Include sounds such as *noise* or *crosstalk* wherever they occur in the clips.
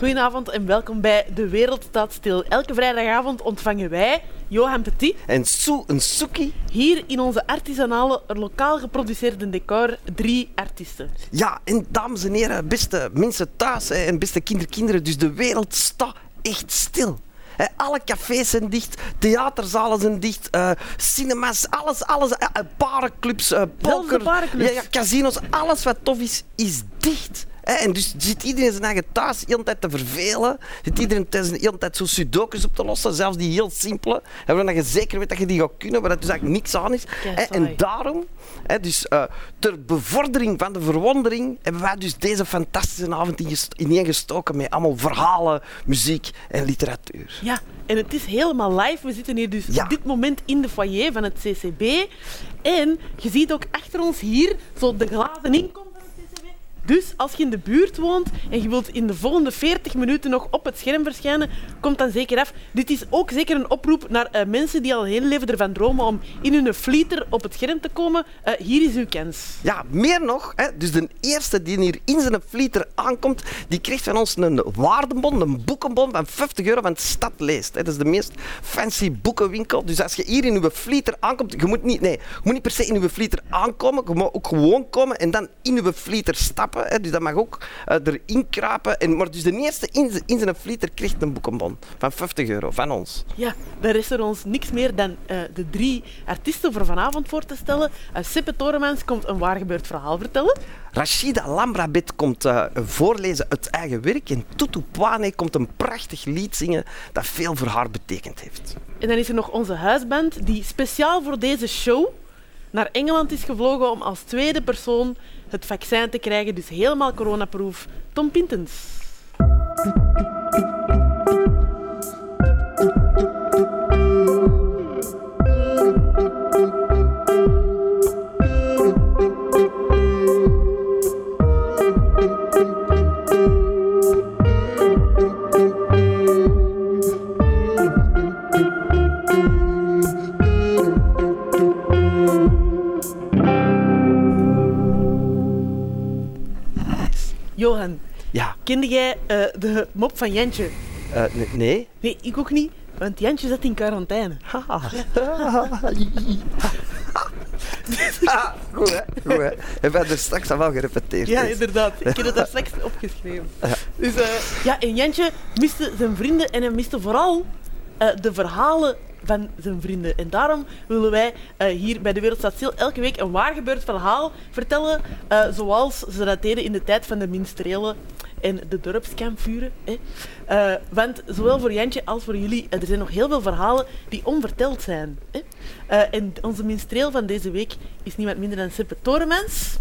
Goedenavond en welkom bij De Wereld Staat Stil. Elke vrijdagavond ontvangen wij, Johan Petit, En Sue, Soekie. hier in onze artisanale, lokaal geproduceerde decor drie artiesten. Ja, en dames en heren, beste mensen thuis en beste kinderkinderen, dus de wereld staat echt stil. Alle cafés zijn dicht, theaterzalen zijn dicht, eh, cinemas, alles, alles, eh, parenclubs, eh, poker. Ja, ja, casinos, alles wat tof is, is dicht. En dus zit iedereen zijn eigen thuis de hele tijd te vervelen. Zit iedereen thuis de hele tijd zo sudokus op te lossen, zelfs die heel simpele. En waarvan je zeker weet dat je die gaat kunnen, waar dat dus eigenlijk niks aan is. En daarom, hè, dus, eh, ter bevordering van de verwondering, hebben wij dus deze fantastische avond ineengestoken met allemaal verhalen, muziek en literatuur. Ja, en het is helemaal live. We zitten hier dus Ja. op dit moment in de foyer van het CCB. En je ziet ook achter ons hier zo de glazen inkom van het CCB. Dus als je in de buurt woont en je wilt in de volgende 40 minuten nog op het scherm verschijnen, komt dan zeker af. Dit is ook zeker een oproep naar eh, mensen die al hele leven ervan dromen om in hun flieter op het scherm te komen. Eh, hier is uw kans. Ja, meer nog. Hè, dus de eerste die hier in zijn flieter aankomt, die krijgt van ons een waardebon, een boekenbon van 50 euro van Stad Leest. Dat is de meest fancy boekenwinkel. Dus als je hier in uw flieter aankomt, je moet niet, nee, je moet niet per se in uw flieter aankomen, je moet ook gewoon komen en dan in uw flieter stappen. Hè. Dus dat mag ook eh, erin kruipen. En, maar dus de eerste in, zijn- in zijn flieter krijgt een boekenbon van 50 euro van ons. Ja, dan rest er ons niks meer dan eh, de drie artiesten voor vanavond voor te stellen. Uh, Sippe Toremans komt een waar gebeurd verhaal vertellen. Rashida Lambrabit komt eh, voorlezen uit eigen werk en Tutu Pwane komt een prachtig lied zingen dat veel voor haar betekend heeft. En dan is er nog onze huisband, die speciaal voor deze show naar Engeland is gevlogen om als tweede persoon het vaccin te krijgen. Dus helemaal coronaproof. Tom Pintens. Jij eh, de mop van Jantje? eh, nee. Nee, ik ook niet, want Jantje zit in quarantaine. Haha. *laughs* Ah, goed, hè? Goed, hè? Er straks al wel gerepeteerd. Ja, inderdaad. Ik heb het daar straks *laughs* opgeschreven. Dus eh, ja, en Jantje miste zijn vrienden en hij miste vooral de verhalen van zijn vrienden. En daarom willen wij hier bij De Wereld Staat Stil elke week een waar gebeurd verhaal vertellen, zoals ze dat deden in de tijd van de minstrelen en de dorpskampvuren. Hè. Eh, want zowel voor Jantje als voor jullie, eh, er zijn nog heel veel verhalen die onverteld zijn. Hè. Eh, en onze minstreel van deze week is niemand minder dan Sippe Toremans.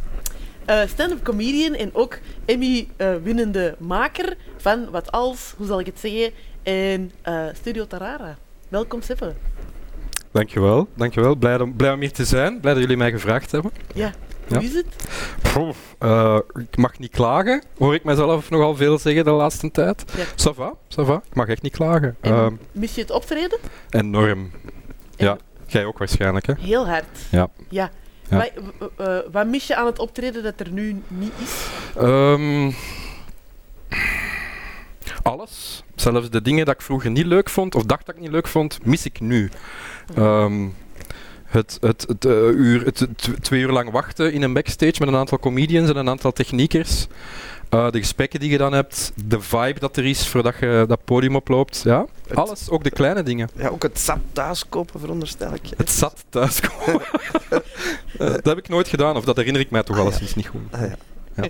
Stand-up comedian en ook Emmy-winnende maker van Wat Als, hoe zal ik het zeggen, en Studio Tarara. Welkom, Sippe. Dankjewel, dankjewel. Blij om, blij om hier te zijn. Blij dat jullie mij gevraagd hebben. Ja, hoe is het? Eh, ik mag niet klagen, hoor ik mezelf nogal veel zeggen de laatste tijd. Ja. Ça va, ça va. Ik mag echt niet klagen. En Ehm, mis je het optreden? enorm. En Ja, jij ook waarschijnlijk, hè? Heel hard. Ja. ja. Eh, wat mis je aan het optreden dat er nu niet is? Ehm, alles. Zelfs de dingen dat ik vroeger niet leuk vond, of dacht dat ik niet leuk vond, mis ik nu. Ehm, het, het, het, eh, uur, het, twee uur lang wachten in een backstage met een aantal comedians en een aantal techniekers. Eh, de gesprekken die je dan hebt, de vibe dat er is voordat je dat podium oploopt. Ja, Het- alles, ook de kleine dingen. Ja, ook het zat thuis kopen, veronderstel ik. Het zat thuiskomen. *laughs* Eh, dat heb ik nooit gedaan, of dat herinner ik mij toch Ah, alleszins niet goed. Ah, ja.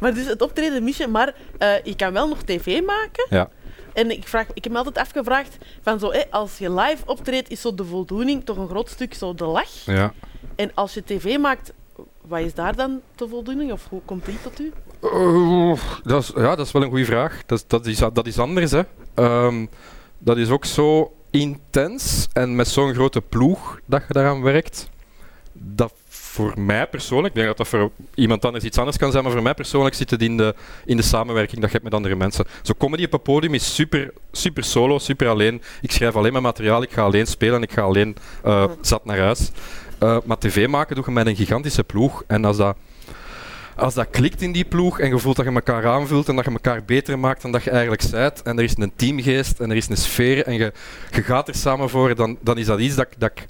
Maar dus het optreden mis je, maar eh, je kan wel nog tv maken. Ja. En ik, vraag, ik heb me altijd afgevraagd, van zo, als je live optreedt, is zo de voldoening toch een groot stuk zo de lach. Ja. En als je tv maakt, wat is daar dan de voldoening? Of hoe komt die tot u? Dat is, ja, dat is wel een goede vraag. Dat, is- dat, is, dat is anders, hè. Ehm, dat is ook zo intens en met zo'n grote ploeg dat je daaraan werkt. Dat voor mij persoonlijk, ik denk dat dat voor iemand anders iets anders kan zijn, maar voor mij persoonlijk zit het in de, in de samenwerking dat je hebt met andere mensen. Zo comedy op een podium is super, super solo, super alleen. Ik schrijf alleen mijn materiaal, ik ga alleen spelen en ik ga alleen eh, zat naar huis. Eh, maar tv maken doe je met een gigantische ploeg. En als dat als dat klikt in die ploeg en je voelt dat je elkaar aanvult en dat je elkaar beter maakt dan dat je eigenlijk zijt, en er is een teamgeest en er is een sfeer en je, je gaat er samen voor, dan, dan is dat iets dat, dat ik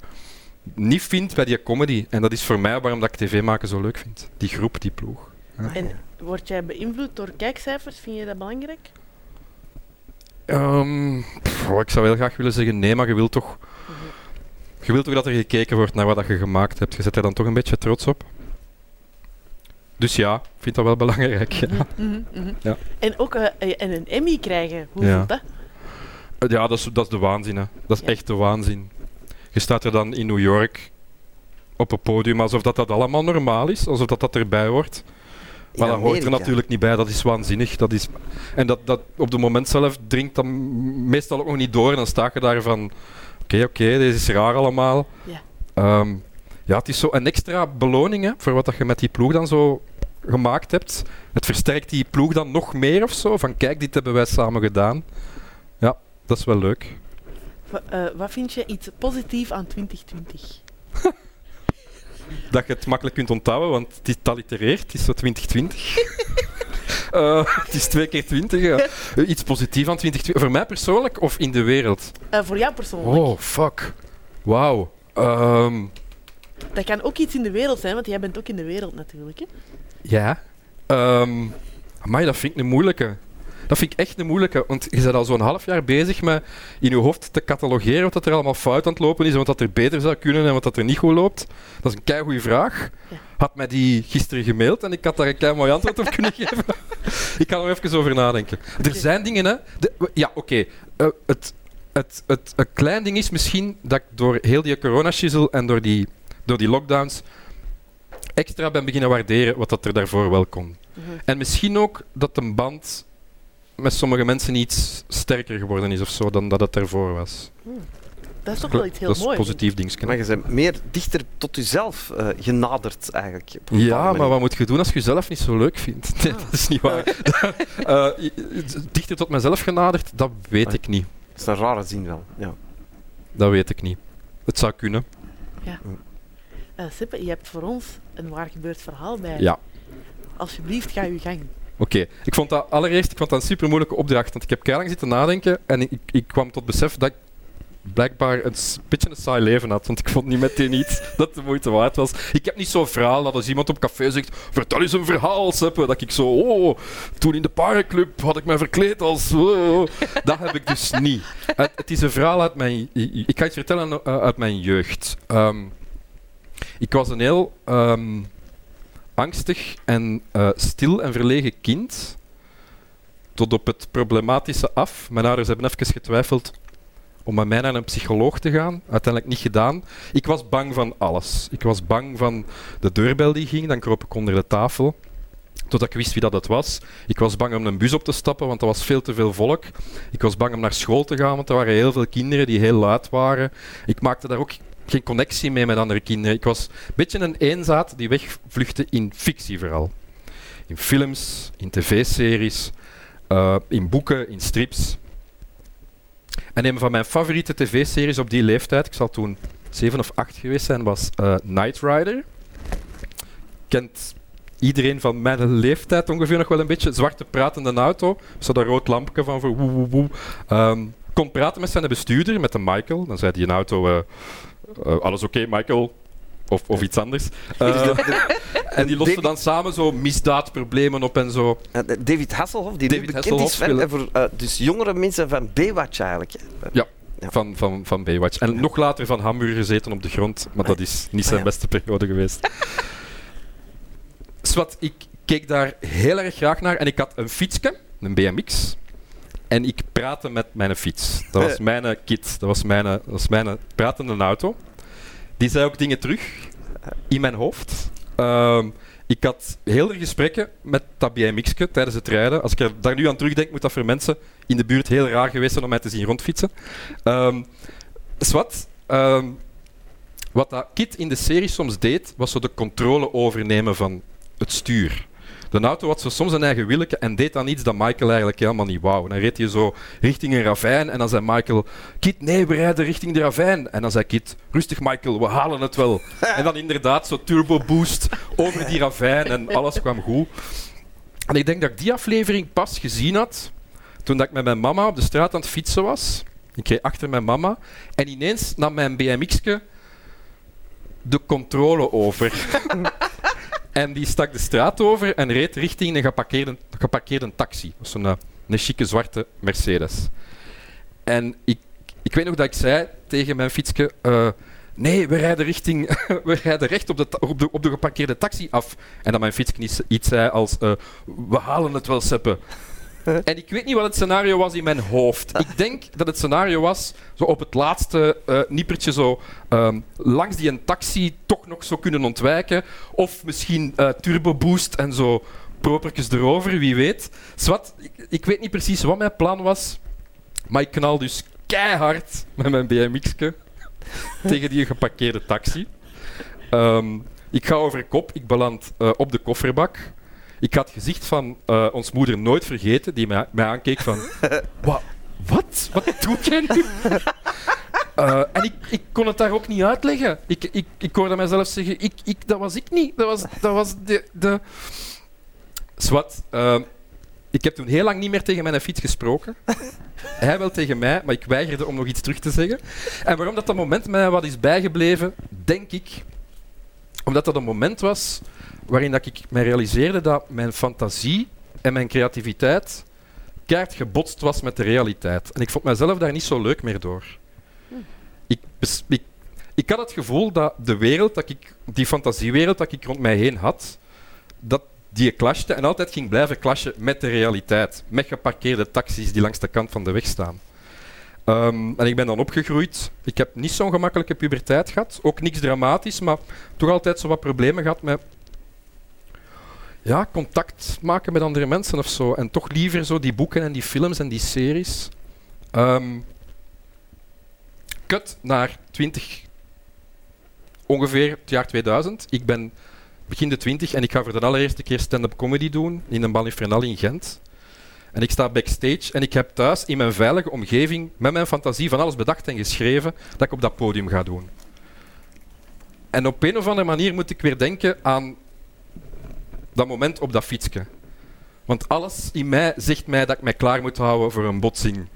niet vind bij die comedy. En dat is voor mij waarom dat ik tv maken zo leuk vind. Die groep, die ploeg. En word jij beïnvloed door kijkcijfers? Vind je dat belangrijk? Ehm, pff, oh, ik zou heel graag willen zeggen nee, maar je wilt toch... Je wilt toch dat er gekeken wordt naar wat dat je gemaakt hebt. Je zet er dan toch een beetje trots op. Dus ja, ik vind dat wel belangrijk. Ja, Mhm, mhm. Ja. En ook eh, eh, en een Emmy krijgen, hoe Ja. voelt dat? ja dat, is, dat is de waanzin. Hè. Dat is echt de waanzin. Je staat er dan in New York op een podium alsof dat, dat allemaal normaal is, alsof dat, dat erbij hoort. Maar dat hoort er natuurlijk niet bij, dat is waanzinnig. Dat is... En dat, dat op het moment zelf dringt dat m- meestal ook nog niet door. En dan sta je daar van: oké, oké, dit is raar allemaal. Ja. Ehm, ja, het is zo een extra beloning hè, voor wat dat je met die ploeg dan zo gemaakt hebt. Het versterkt die ploeg dan nog meer of zo. Van kijk, dit hebben wij samen gedaan. Ja, dat is wel leuk. Eh, wat vind je iets positief aan 2020? *laughs* Dat je het makkelijk kunt onthouden, want het is het allitereert, het is zo 2020. *laughs* Eh, het is twee keer 20. ja. Eh, Iets positiefs aan 2020. Voor mij persoonlijk of in de wereld? Voor jou persoonlijk. Oh, fuck. Wauw. Ehm, Dat kan ook iets in de wereld zijn, want jij bent ook in de wereld natuurlijk. Hè? ja. Um, amai, dat vind ik een moeilijke. Dat vind ik echt een moeilijke, want je bent al zo'n half jaar bezig met in je hoofd te catalogeren wat dat er allemaal fout aan het lopen is en wat dat er beter zou kunnen en wat dat er niet goed loopt. Dat is een keigoede vraag. Had mij die gisteren gemaild en ik had daar een kei mooi antwoord op *laughs* kunnen geven. ik kan er even over nadenken. Er zijn dingen, hè. De- ja, oké. Eh, het, het, het, een klein ding is misschien dat ik door heel die coronashizzel en door die, door die lockdowns extra ben beginnen waarderen wat dat er daarvoor wel kon. Mhm. En misschien ook dat de band met sommige mensen iets sterker geworden is of zo dan dat het daarvoor was. Dat is toch wel iets heel dat is een positief dingetje. Maar je bent meer dichter tot jezelf eh, genaderd, eigenlijk. Ja, maar manier. wat moet je doen als je jezelf niet zo leuk vindt? *laughs* Nee, Ah. dat is niet waar. *laughs* Eh, dichter tot mezelf genaderd, dat weet Ah. ik niet. Dat is een rare zin wel. Ja. Dat weet ik niet. Het zou kunnen. Eh, Sippe, je hebt voor ons een waar gebeurd verhaal bij. Ja. Alsjeblieft, ga uw gang. Oké, ik vond dat allereerst ik vond dat een super moeilijke opdracht. Want ik heb lang zitten nadenken en ik, ik kwam tot besef dat ik blijkbaar een beetje een saai leven had. Want ik vond niet meteen iets *laughs* dat de moeite waard was. Ik heb niet zo'n verhaal dat als iemand op café zegt: Vertel eens een verhaal, Seppe. Dat ik zo, oh, toen in de parenclub had ik mij verkleed als. oh." *laughs* Dat heb ik dus niet. Het, het is een verhaal uit mijn. Ik ga iets vertellen eh, uit mijn jeugd. Ehm, ik was een heel. ehm, angstig en eh, stil en verlegen kind. Tot op het problematische af. Mijn ouders hebben even getwijfeld om met mij naar een psycholoog te gaan. Uiteindelijk niet gedaan. Ik was bang van alles. Ik was bang van de deurbel die ging, dan kroop ik onder de tafel. Totdat ik wist wie dat het was. Ik was bang om een bus op te stappen, want er was veel te veel volk. Ik was bang om naar school te gaan, want er waren heel veel kinderen die heel luid waren. Ik maakte daar ook geen connectie mee met andere kinderen. Ik was een beetje een eenzaad die wegvluchtte in fictie vooral. In films, in tv-series, eh, in boeken, in strips. En een van mijn favoriete tv-series op die leeftijd, ik zal toen zeven of acht geweest zijn, was eh Knight Rider. Kent iedereen van mijn leeftijd ongeveer nog wel een beetje. Zwarte pratende auto, zo dat rood lampje van voor woe woe woe. Ehm, kon praten met zijn bestuurder, met de Michael. Dan zei die in auto, eh, eh, alles oké Michael? Of, of iets anders. *laughs* Eh, *laughs* en die losten dan samen zo misdaadproblemen op en zo. Eh, David Hasselhoff, die David nu bekend Hasselhoff is van, voor dus jongere mensen van Baywatch eigenlijk. hè. Ja. Van, van, van Baywatch. En nog later van Hamburger gezeten op de grond, maar dat is niet zijn Ah, ja. beste periode geweest. *laughs* Swat, ik keek daar heel erg graag naar en ik had een fietsje, een BMX. En ik praatte met mijn fiets. Dat was Eh. mijn kit, dat was mijn, dat was mijn pratende auto. Die zei ook dingen terug in mijn hoofd. Ehm, ik had heel veel gesprekken met dat BMX'je tijdens het rijden. Als ik er daar nu aan terugdenk, moet dat voor mensen in de buurt heel raar geweest zijn om mij te zien rondfietsen. Ehm zwart. ehm, wat dat Kit in de serie soms deed, was zo de controle overnemen van het stuur. De auto had zo soms een eigen willeke en deed dan iets dat Michael eigenlijk helemaal niet wou. Dan reed hij zo richting een ravijn en dan zei Michael... Kit, nee, we rijden richting de ravijn. En dan zei Kit, rustig Michael, we halen het wel. *laughs* En dan inderdaad zo turbo boost over die ravijn en alles kwam goed. En ik denk dat ik die aflevering pas gezien had toen dat ik met mijn mama op de straat aan het fietsen was. Ik reed achter mijn mama en ineens nam mijn BMX'ke de controle over. *laughs* en die stak de straat over en reed richting een geparkeerde, geparkeerde taxi. Een, eh, een chique zwarte Mercedes. En ik, ik weet nog dat ik zei tegen mijn fietsje... eh, nee, we rijden, richting, *laughs* we rijden recht op de, op, de, op de geparkeerde taxi af. En dat mijn fietsje iets, zei als... eh, we halen het wel, Seppe. *laughs* En ik weet niet wat het scenario was in mijn hoofd. Ik denk dat het scenario was, zo op het laatste eh niepertje, zo ehm, langs die een taxi toch nog zo kunnen ontwijken. Of misschien eh turbo boost en zo propertjes erover, wie weet. Zwat, ik, weet niet precies wat mijn plan was, maar ik knal dus keihard met mijn BMX'ke *laughs* tegen die geparkeerde taxi. Ehm, ik ga over kop, ik beland eh, op de kofferbak. Ik had het gezicht van eh, ons moeder nooit vergeten, die mij, mij aankeek van... *laughs* "Wa- wat? Wat doe jij nu? Eh, en ik, ik kon het daar ook niet uitleggen. Ik, ik, ik hoorde mijzelf zeggen, ik, ik, dat was ik niet. Dat was, dat was de... de... Zwat, eh, ik heb toen heel lang niet meer tegen mijn fiets gesproken. *laughs* Hij wel tegen mij, maar ik weigerde om nog iets terug te zeggen. En waarom dat, dat moment mij wat is bijgebleven, denk ik, omdat dat een moment was waarin dat ik mij realiseerde dat mijn fantasie en mijn creativiteit keihard gebotst was met de realiteit. En ik vond mezelf daar niet zo leuk meer door. Ik, bes- ik, ik had het gevoel dat de wereld, dat ik, die fantasiewereld dat ik rond mij heen had, dat die clashte en altijd ging blijven clashen met de realiteit. Met geparkeerde taxis die langs de kant van de weg staan. Ehm, en ik ben dan opgegroeid. Ik heb niet zo'n gemakkelijke puberteit gehad. Ook niks dramatisch, maar toch altijd zo wat problemen gehad met ja, contact maken met andere mensen of zo. En toch liever zo die boeken en die films en die series. Ehm cut naar 20, ongeveer het jaar 2000. Ik ben begin de 20 en ik ga voor de allereerste keer stand-up comedy doen in een bal in in Gent. En ik sta backstage en ik heb thuis in mijn veilige omgeving met mijn fantasie van alles bedacht en geschreven dat ik op dat podium ga doen. En op een of andere manier moet ik weer denken aan dat moment op dat fietsje. Want alles in mij zegt mij dat ik mij klaar moet houden voor een botsing.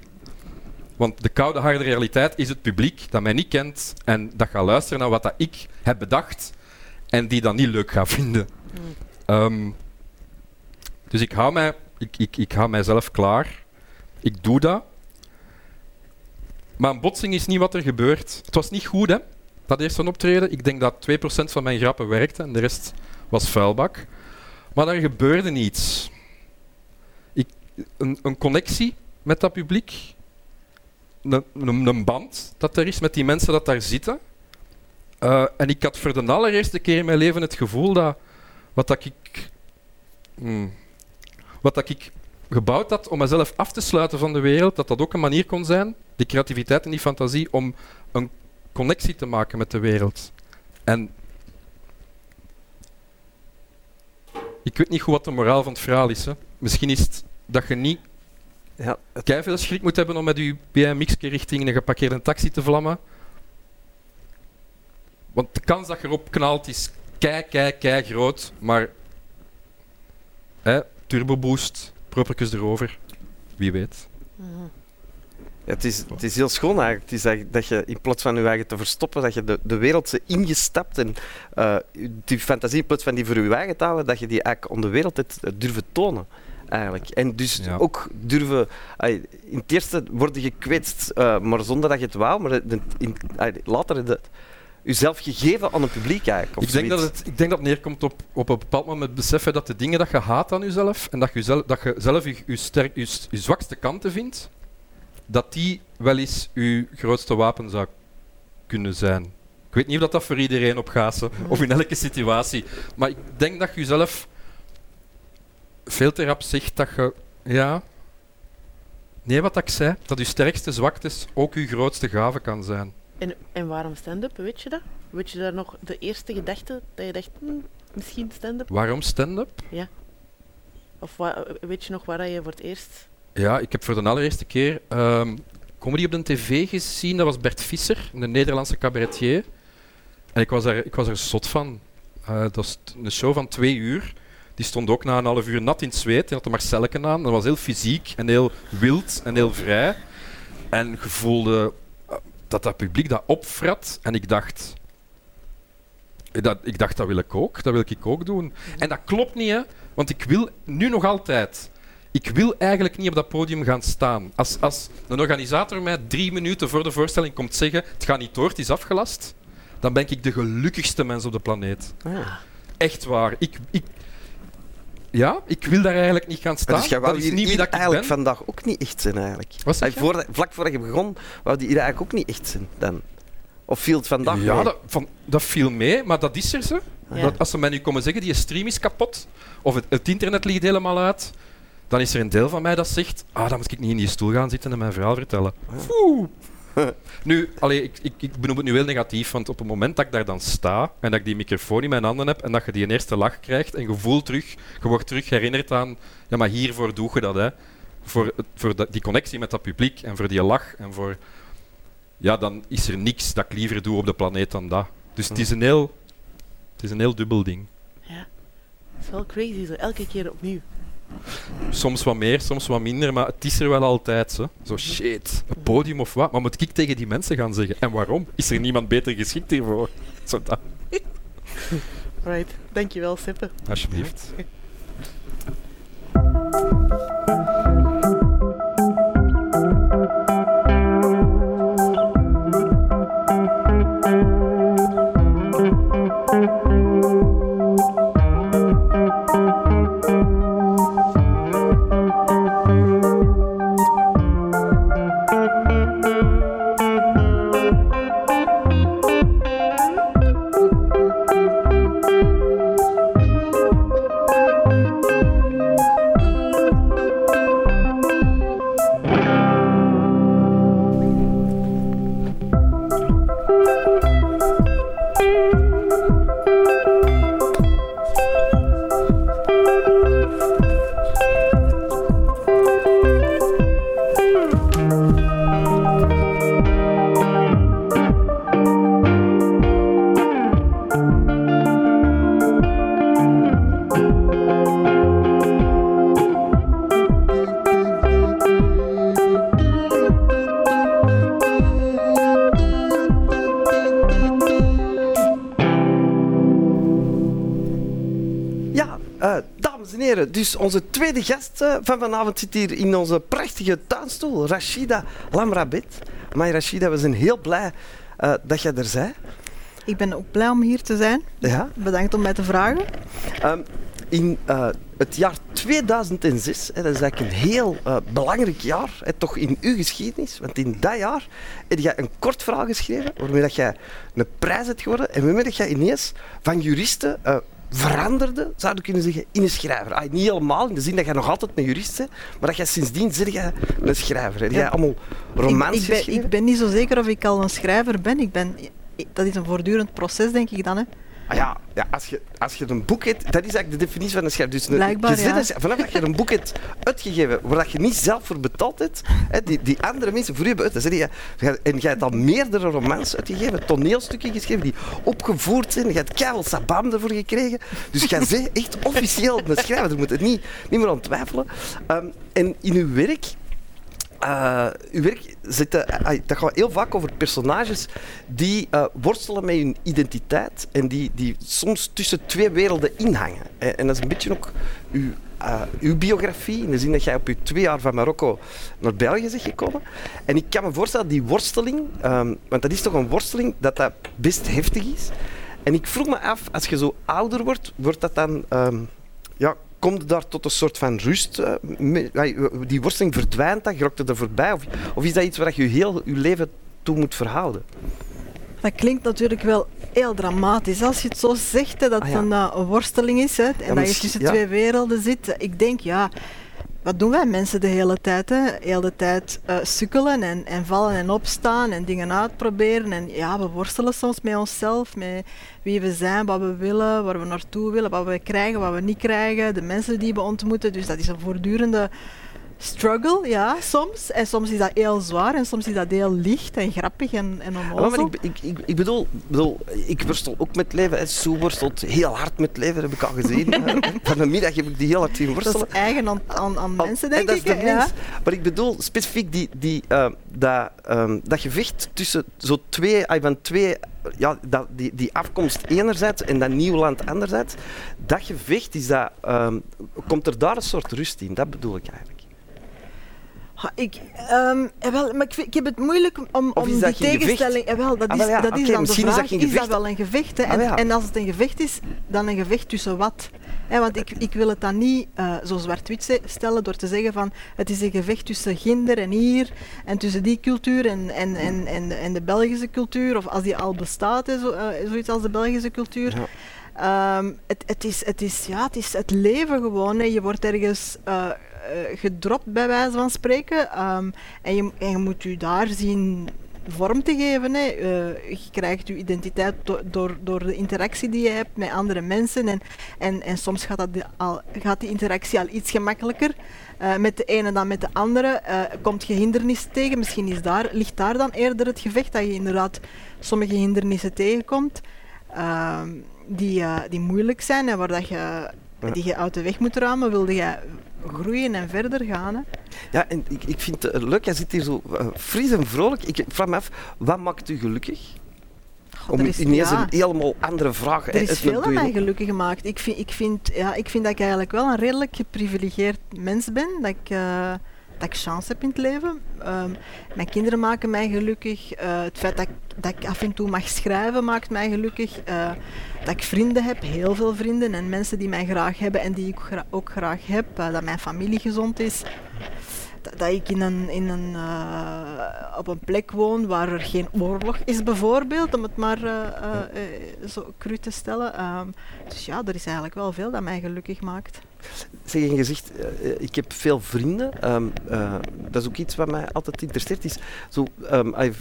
Want de koude harde realiteit is het publiek dat mij niet kent en dat gaat luisteren naar wat dat ik heb bedacht en die dat niet leuk gaat vinden. Ehm, dus ik hou, mij, ik, ik, ik mijzelf klaar. Ik doe dat. Maar een botsing is niet wat er gebeurt. Het was niet goed, hè? Dat eerste optreden. Ik denk dat 2% van mijn grappen werkte en de rest was vuilbak. Maar er gebeurde niets. Ik, een, connectie met dat publiek. Een, een, een band dat er is met die mensen dat daar zitten. Eh, en ik had voor de allereerste keer in mijn leven het gevoel dat wat dat ik, hmm, wat dat ik gebouwd had om mezelf af te sluiten van de wereld, dat dat ook een manier kon zijn, die creativiteit en die fantasie, om een connectie te maken met de wereld. En ik weet niet goed wat de moraal van het verhaal is. Hè. Misschien is het dat je niet Ja, het- veel schrik moet hebben om met je BMX richting een geparkeerde taxi te vlammen. Want de kans dat je erop knalt is kei, kei, kei groot. Maar hè, turbo boost, erover. Wie weet. Ja, het, is, het is heel schoon eigenlijk. Het is eigenlijk dat je in plaats van je eigen te verstoppen, dat je de, de wereld ze ingestapt en eh, die fantasie in plaats van die voor je eigen te houden, dat je die eigenlijk aan de wereld hebt eh, durven tonen. Eigenlijk. En dus Ja. ook durven... in het eerste worden gekwetst, eh, maar zonder dat je het wou. Maar in, in, later je jezelf gegeven aan het publiek eigenlijk. of Ik denk, dat het, ik denk dat het neerkomt op, op een bepaald moment beseffen dat de dingen dat je haat aan jezelf en dat je zelf, dat je, zelf je, je, sterk, je, s- je zwakste kanten vindt, dat die wel eens je grootste wapen zou kunnen zijn. Ik weet niet of dat, dat voor iedereen op gaat, of in elke situatie. Maar ik denk dat je jezelf veel te rap zegt dat je... Ja... Nee, wat ik zei, dat je sterkste zwaktes ook je grootste gave kan zijn. En, en waarom stand-up, weet je dat? Weet je daar nog de eerste gedachte dat je dacht, hm, misschien stand-up? Waarom stand-up? Ja. Of weet je nog waar je voor het eerst... Ja, ik heb voor de allereerste keer ehm, comedy op de tv gezien. Dat was Bert Visser, een Nederlandse cabaretier. En ik was er, ik was er zot van. Eh, dat was een show van twee uur. Die stond ook na een half uur nat in het zweet. Hij had de Marcelleken aan. Dat was heel fysiek en heel wild en heel vrij. En je voelde eh, dat dat publiek dat opfrat. En ik dacht... Dat, ik dacht, dat wil ik ook. Dat wil ik ook doen. En dat klopt niet, hè. Want ik wil nu nog altijd... Ik wil eigenlijk niet op dat podium gaan staan. Als, als een organisator mij drie minuten voor de voorstelling komt zeggen het gaat niet door, het is afgelast, dan ben ik de gelukkigste mens op de planeet. Ah. Echt waar. Ik, ik, ja, ik wil daar eigenlijk niet gaan staan. dus jij dat is niet hier dat ik eigenlijk ben. vandaag ook niet echt zijn, eigenlijk. Je? voor, vlak voordat je begon, wou die hier eigenlijk ook niet echt zijn, dan? Of viel het vandaag Ja, mee? dat, van, dat viel mee, maar dat is er zo. Ja. Dat, als ze mij nu komen zeggen, die stream is kapot, of het, het internet ligt helemaal uit, dan is er een deel van mij dat zegt, ah, dan moet ik niet in die stoel gaan zitten en mijn verhaal vertellen. Oeh. *laughs* Nu, allee, ik, ik, ik benoem het nu heel negatief, want op het moment dat ik daar dan sta en dat ik die microfoon in mijn handen heb en dat je die eerste lach krijgt en je voelt terug, je wordt terug herinnerd aan, ja, maar hiervoor doe je dat, hè. Voor, voor die connectie met dat publiek en voor die lach en voor... Ja, dan is er niks dat ik liever doe op de planeet dan dat. Dus het is een heel, het is een heel dubbel ding. Ja. Het is wel crazy, zo elke keer opnieuw. Soms wat meer, soms wat minder, maar het is er wel altijd. Zo, zo shit, een podium of wat. Maar moet ik tegen die mensen gaan zeggen? En waarom? Is er niemand beter geschikt hiervoor? *laughs* Zo dat, Right. Dankjewel, Sippe. alsjeblieft. Dus onze tweede gast eh, van vanavond zit hier in onze prachtige tuinstoel, Rashida Lamrabet. Maar Rashida, we zijn heel blij eh, dat jij er bent. Ik ben ook blij om hier te zijn. Ja. Bedankt om mij te vragen. Ehm, in eh, het jaar 2006, hè, dat is eigenlijk een heel belangrijk jaar, hè, toch in uw geschiedenis, want in dat jaar heb je een kort verhaal geschreven waarmee dat jij een prijs hebt geworden en waarmee dat jij ineens van juristen veranderde, zou je kunnen zeggen, in een schrijver. Ah, niet helemaal, in de zin dat jij nog altijd een jurist bent, maar dat jij sindsdien zeg jij een schrijver. Heb jij Ja. allemaal romans ik, ik, ben, ik ben niet zo zeker of ik al een schrijver ben. Ik ben dat is een voortdurend proces, denk ik dan. Hè. Ah ja, ja als, je, als je een boek hebt, dat is eigenlijk de definitie van een schrijver. Dus een, je zit ja. vanaf dat je een boek hebt uitgegeven waar dat je niet zelf voor betaald hebt, hè, die, die andere mensen voor je hebben uit, dan zeg je, je- en jij hebt al meerdere romans uitgegeven, toneelstukken geschreven die opgevoerd zijn, je hebt keihard sabam ervoor gekregen. Dus jij bent echt officieel een schrijver, daar moet het niet, niet meer aan twijfelen. Ehm, en in uw werk eh, uw werk zit, ah, dat gaat heel vaak over personages die eh, worstelen met hun identiteit en die, die soms tussen twee werelden inhangen. En, en dat is een beetje ook uw, uw biografie, in de zin dat jij op je twee jaar van Marokko naar België bent gekomen. En ik kan me voorstellen, die worsteling, ehm, want dat is toch een worsteling, dat dat best heftig is. En ik vroeg me af, als je zo ouder wordt, wordt dat dan... ehm, ja, komt daar tot een soort van rust? eh, ja, die worsteling verdwijnt dan? Er voorbij? Of, of is dat iets waar je heel je leven toe moet verhouden? Dat klinkt natuurlijk wel heel dramatisch. Als je het zo zegt, hè, dat Ah, het ja. een, eh, worsteling is hè, en dat je tussen ja. twee werelden zit. Ik denk, ja, wat doen wij mensen de hele tijd? Hè? De hele tijd uh, sukkelen en, en vallen en opstaan en dingen uitproberen. En ja, we worstelen soms met onszelf, met wie we zijn, wat we willen, waar we naartoe willen, wat we krijgen, wat we niet krijgen, de mensen die we ontmoeten. Dus dat is een voortdurende struggle, ja, soms. En soms is dat heel zwaar en soms is dat heel licht en grappig en, en onnozel. maar ik, ik, ik, bedoel, bedoel, ik worstel ook met leven. En Sue worstelt heel hard met leven, dat heb ik al gezien. *laughs* Van de middag heb ik die heel hard zien worstelen. Dat is eigen aan, aan, aan mensen, denk dat ik. Is de mens. Maar ik bedoel specifiek die, die, uh, dat, um, dat gevecht tussen zo twee, van twee ja, dat, die, die afkomst enerzijds en dat nieuw land anderzijds, dat gevecht is dat, um, komt er daar een soort rust in. Dat bedoel ik eigenlijk. Ha, ik, um, wel, maar ik, ik, heb het moeilijk om, om die tegenstelling... Eh, wel, dat ah, is, ah, ja, dat is dan de vraag. Is dat, is dat, wel een gevecht? Hè? Ah, en, ja. en, als het een gevecht is, dan een gevecht tussen wat? Hè, want ik, ik wil het dan niet uh, zo zwart-wit stellen door te zeggen van het is een gevecht tussen Ginder en hier en tussen die cultuur en, en, en, en, en de Belgische cultuur, of als die al bestaat, hè, zo, uh, zoiets als de Belgische cultuur. Ja. Um, het, het, is, het, is, ja, het is het leven gewoon. Hè. Je wordt ergens uh, gedropt, bij wijze van spreken. Um, en, je, en je moet je daar zien vorm te geven. Hè. Uh, je krijgt je identiteit do door, door de interactie die je hebt met andere mensen. En, en, en soms gaat, dat al, gaat die interactie al iets gemakkelijker. Uh, met de ene dan met de andere. Uh, komt je hindernissen tegen? Misschien is daar, ligt daar dan eerder het gevecht dat je inderdaad sommige hindernissen tegenkomt. Uh, die, die moeilijk zijn en waar dat je, die je uit de weg moet ruimen. Wilde je groeien en verder gaan. Hè. Ja, en ik, ik vind het leuk, jij zit hier zo uh, fris en vrolijk. Ik vraag me af, wat maakt u gelukkig? God, Om is, ineens ja, een helemaal andere vraag Er is veel aan mij gelukkig gemaakt. Ik vind, ik, vind, ja, ik vind dat ik eigenlijk wel een redelijk geprivilegeerd mens ben. Dat ik... Uh, dat ik chance heb in het leven. Um, mijn kinderen maken mij gelukkig. Uh, het feit dat ik, dat af en toe mag schrijven maakt mij gelukkig. Uh, dat ik vrienden heb, heel veel vrienden en mensen die mij graag hebben en die ik ook graag heb. Uh, dat mijn familie gezond is. Dat, ik in een, in een, op een plek woon waar er geen oorlog is, bijvoorbeeld, om het maar zo cru te stellen. Um, dus ja, er is eigenlijk wel veel dat mij gelukkig maakt. Zeg, je gezegd, uh, ik heb veel vrienden. Um, uh, dat is ook iets wat mij altijd interesseert. Is zo, um, er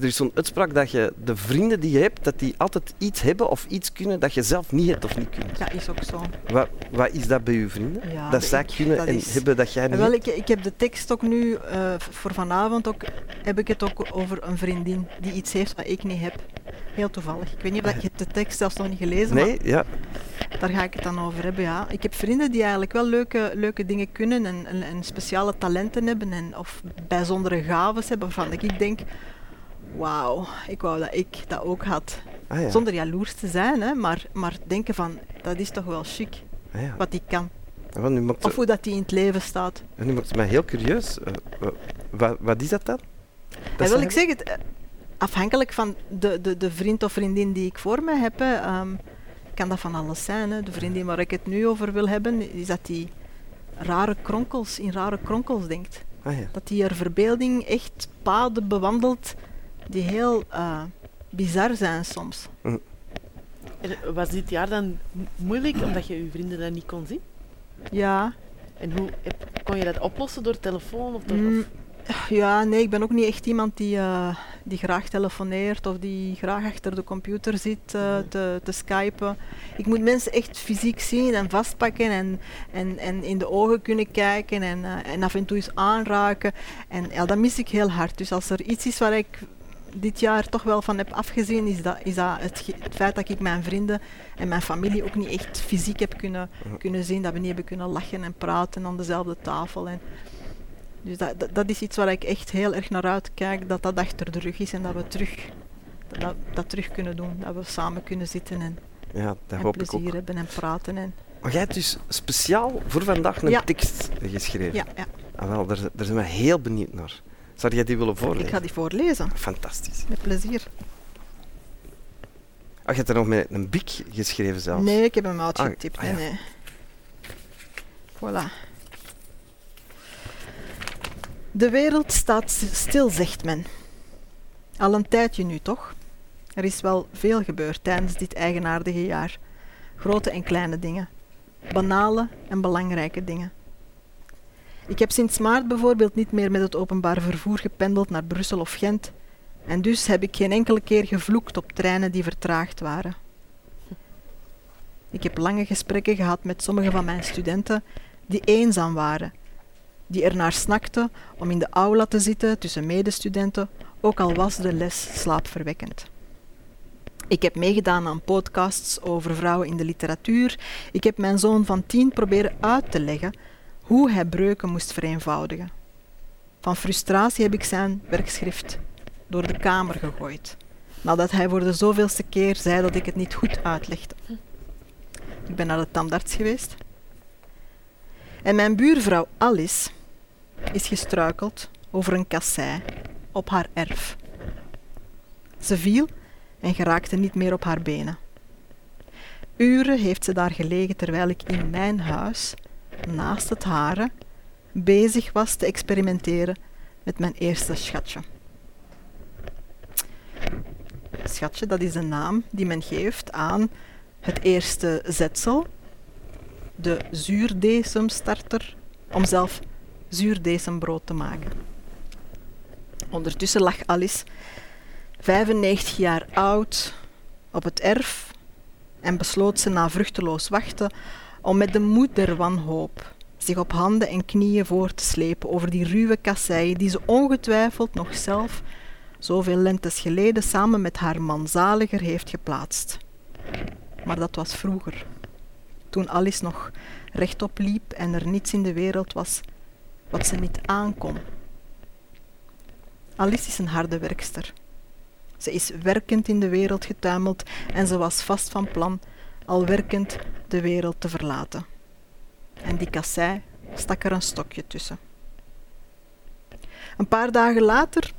is zo'n uitspraak dat je de vrienden die je hebt, dat die altijd iets hebben of iets kunnen dat je zelf niet hebt of niet kunt. Dat is ook zo. Wat, wat is dat bij je vrienden? Ja, dat zij kunnen dat en is... hebben dat jij niet Wel, ik, ik heb de tekst ook nu, uh, voor vanavond ook, heb ik het ook over een vriendin die iets heeft wat ik niet heb. Heel toevallig. Ik weet niet of je de tekst zelfs nog niet gelezen Nee, ja. Daar ga ik het dan over hebben, ja. Ik heb vrienden die eigenlijk wel leuke, leuke dingen kunnen en, en, en speciale talenten hebben en, of bijzondere gaves hebben waarvan ik denk, wauw, ik wou dat ik dat ook had. Ah, ja. Zonder jaloers te zijn, hè, maar, maar denken van, dat is toch wel chic, ah, ja. wat die kan. of hoe dat die in het leven staat. En nu maakt het mij heel curieus. Uh, wat, wat is dat dan? Dat wil ik zeggen, eh, afhankelijk van de, de, de vriend of vriendin die ik voor me heb, um, kan dat van alles zijn. Hè. De vriendin waar ik het nu over wil hebben, is dat die rare kronkels, in rare kronkels denkt. Ah, ja. Dat die haar verbeelding echt paden bewandelt die heel uh, bizar zijn soms. Mm. Was dit jaar dan moeilijk omdat je je vrienden dan niet kon zien? Ja. En hoe kon je dat oplossen door telefoon? Of door, mm, ja, nee, ik ben ook niet echt iemand die, uh, die graag telefoneert of die graag achter de computer zit uh, te, te skypen. Ik moet mensen echt fysiek zien en vastpakken en, en, en in de ogen kunnen kijken en, uh, en af en toe eens aanraken. En ja, dat mis ik heel hard. Dus als er iets is waar ik dit jaar toch wel van heb afgezien, is dat, is dat het, het, feit dat ik mijn vrienden en mijn familie ook niet echt fysiek heb kunnen, kunnen zien. Dat we niet hebben kunnen lachen en praten aan dezelfde tafel. En, dus dat, dat, is iets waar ik echt heel erg naar uitkijk, dat dat achter de rug is en dat we terug, dat, dat terug kunnen doen. Dat we samen kunnen zitten en, ja, dat en plezier hebben en praten. En maar jij hebt dus speciaal voor vandaag een tekst geschreven. Ja, ja. Ah, wel, daar, daar zijn we heel benieuwd naar. Zou jij die willen voorlezen? Ik ga die voorlezen. Fantastisch. Met plezier. Ach, je hebt er nog met een bik geschreven zelfs? Nee, ik heb hem uitgetipt. Ah, ah, nee, nee. Voilà. De wereld staat stil, zegt men. Al een tijdje nu toch? Er is wel veel gebeurd tijdens dit eigenaardige jaar. Grote en kleine dingen. Banale en belangrijke dingen. Ik heb sinds maart bijvoorbeeld niet meer met het openbaar vervoer gependeld naar Brussel of Gent. En dus heb ik geen enkele keer gevloekt op treinen die vertraagd waren. Ik heb lange gesprekken gehad met sommige van mijn studenten die eenzaam waren, die ernaar snakten om in de aula te zitten tussen medestudenten, ook al was de les slaapverwekkend. Ik heb meegedaan aan podcasts over vrouwen in de literatuur. Ik heb mijn zoon van tien proberen uit te leggen hoe hij breuken moest vereenvoudigen. Van frustratie heb ik zijn werkschrift door de kamer gegooid, nadat hij voor de zoveelste keer zei dat ik het niet goed uitlegde. Ik ben naar de tandarts geweest. En mijn buurvrouw Alice is gestruikeld over een kassei op haar erf. Ze viel en geraakte niet meer op haar benen. Uren heeft ze daar gelegen terwijl ik in mijn huis, naast het hare, bezig was te experimenteren met mijn eerste schatje. Schatje, dat is een naam die men geeft aan het eerste zetsel, de zuurdecemstarter, om zelf zuurdecembrood te maken. Ondertussen lag Alice, 95 jaar oud, op het erf en besloot ze na vruchteloos wachten om met de moed der wanhoop zich op handen en knieën voor te slepen over die ruwe kasseien die ze ongetwijfeld nog zelf zoveel lentes geleden samen met haar man zaliger heeft geplaatst. Maar dat was vroeger, toen Alice nog rechtop liep en er niets in de wereld was wat ze niet aankon. Alice is een harde werkster. Ze is werkend in de wereld getuimeld en ze was vast van plan al werkend de wereld te verlaten. En die kassei stak er een stokje tussen. Een paar dagen later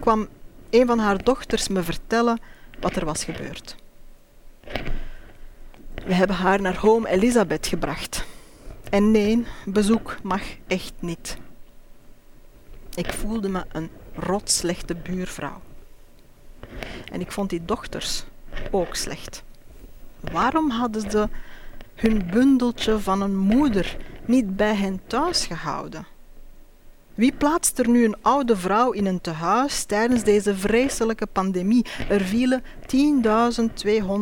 kwam een van haar dochters me vertellen wat er was gebeurd. We hebben haar naar Home Elizabeth gebracht. En nee, bezoek mag echt niet. Ik voelde me een rotslechte buurvrouw. En ik vond die dochters ook slecht. Waarom hadden ze hun bundeltje van een moeder niet bij hen thuis gehouden? Wie plaatst er nu een oude vrouw in een tehuis tijdens deze vreselijke pandemie? Er vielen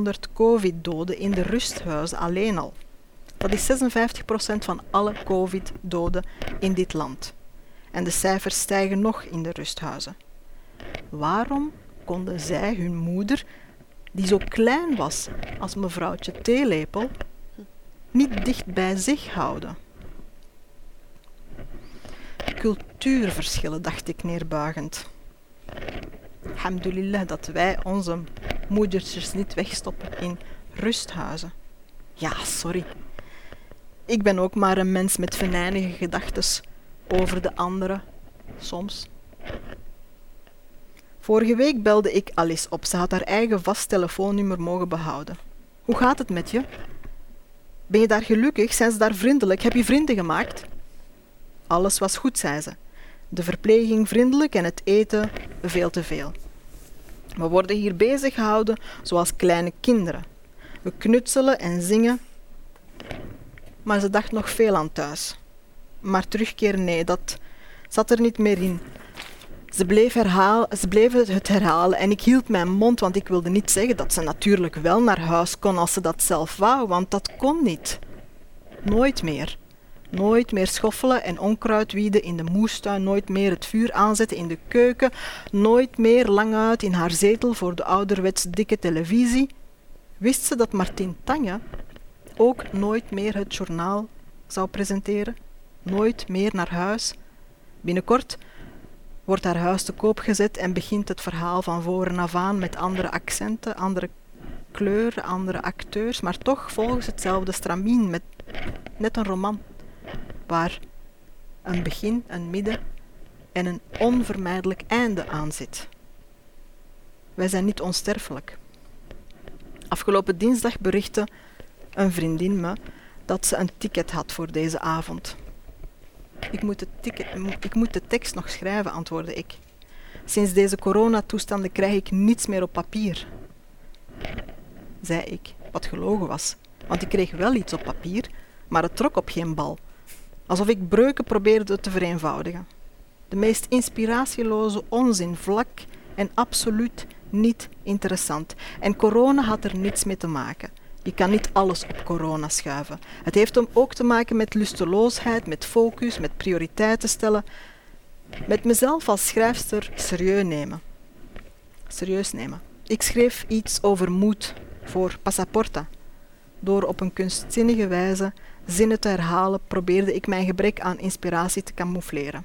10.200 covid-doden in de rusthuizen alleen al. Dat is 56% van alle covid-doden in dit land. En de cijfers stijgen nog in de rusthuizen. Waarom konden zij hun moeder, die zo klein was als mevrouwtje Theelepel, niet dicht bij zich houden? Cultuurverschillen, dacht ik neerbuigend. Alhamdulillah dat wij onze moedertjes niet wegstoppen in rusthuizen. Ja, sorry. Ik ben ook maar een mens met venijnige gedachten over de anderen, soms. Vorige week belde ik Alice op. Ze had haar eigen vast telefoonnummer mogen behouden. Hoe gaat het met je? Ben je daar gelukkig? Zijn ze daar vriendelijk? Heb je vrienden gemaakt? Alles was goed, zei ze. De verpleging vriendelijk en het eten veel te veel. We worden hier bezig gehouden zoals kleine kinderen. We knutselen en zingen. Maar ze dacht nog veel aan thuis. Maar terugkeer, nee, dat zat er niet meer in. Ze bleef, herhaal, ze bleef het herhalen en ik hield mijn mond, want ik wilde niet zeggen dat ze natuurlijk wel naar huis kon als ze dat zelf wou, want dat kon niet. Nooit meer. Nooit meer schoffelen en onkruid wieden in de moestuin, nooit meer het vuur aanzetten in de keuken, nooit meer lang uit in haar zetel voor de ouderwets dikke televisie. Wist ze dat Martin Tanja ook nooit meer het journaal zou presenteren? Nooit meer naar huis? Binnenkort wordt haar huis te koop gezet en begint het verhaal van voren af aan met andere accenten, andere kleuren, andere acteurs, maar toch volgens hetzelfde stramien met net een roman waar een begin, een midden en een onvermijdelijk einde aan zit. Wij zijn niet onsterfelijk. Afgelopen dinsdag berichtte een vriendin me dat ze een ticket had voor deze avond. Ik moet, de ticket, ik moet de tekst nog schrijven, antwoordde ik. Sinds deze coronatoestanden krijg ik niets meer op papier, zei ik, wat gelogen was, want ik kreeg wel iets op papier, maar het trok op geen bal. Alsof ik breuken probeerde te vereenvoudigen. De meest inspiratieloze onzin, vlak en absoluut niet interessant. En corona had er niets mee te maken. Je kan niet alles op corona schuiven. Het heeft ook te maken met lusteloosheid, met focus, met prioriteiten stellen. Met mezelf als schrijfster serieus nemen. Serieus nemen. Ik schreef iets over moed voor Passaporta. Door op een kunstzinnige wijze zinnen te herhalen, probeerde ik mijn gebrek aan inspiratie te camoufleren.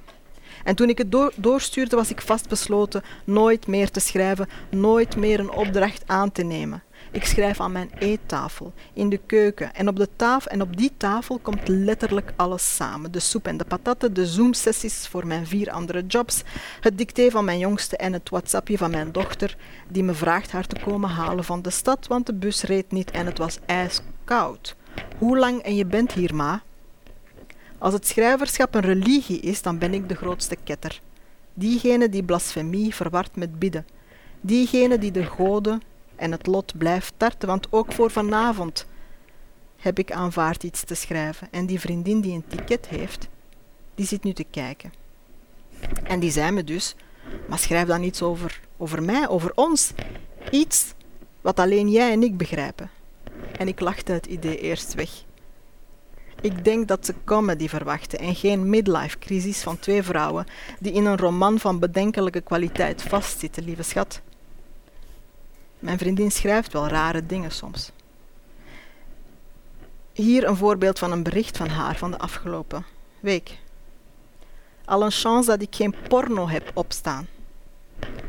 En toen ik het doorstuurde, was ik vastbesloten nooit meer te schrijven, nooit meer een opdracht aan te nemen. Ik schrijf aan mijn eettafel, in de keuken. En op, de tafel, en op die tafel komt letterlijk alles samen. De soep en de patatten, de Zoom-sessies voor mijn vier andere jobs, het dicté van mijn jongste en het WhatsAppje van mijn dochter, die me vraagt haar te komen halen van de stad, want de bus reed niet en het was ijskoud. Hoe lang en je bent hier, ma? Als het schrijverschap een religie is, dan ben ik de grootste ketter. Diegene die blasfemie verward met bidden. Diegene die de goden en het lot blijft tarten, want ook voor vanavond heb ik aanvaard iets te schrijven. En die vriendin die een ticket heeft, die zit nu te kijken. En die zei me dus, maar schrijf dan iets over, over mij, over ons. Iets wat alleen jij en ik begrijpen. En ik lachte het idee eerst weg. Ik denk dat ze comedy verwachten en geen midlife-crisis van twee vrouwen die in een roman van bedenkelijke kwaliteit vastzitten, lieve schat. Mijn vriendin schrijft wel rare dingen soms. Hier een voorbeeld van een bericht van haar van de afgelopen week. Al een chance dat ik geen porno heb opstaan.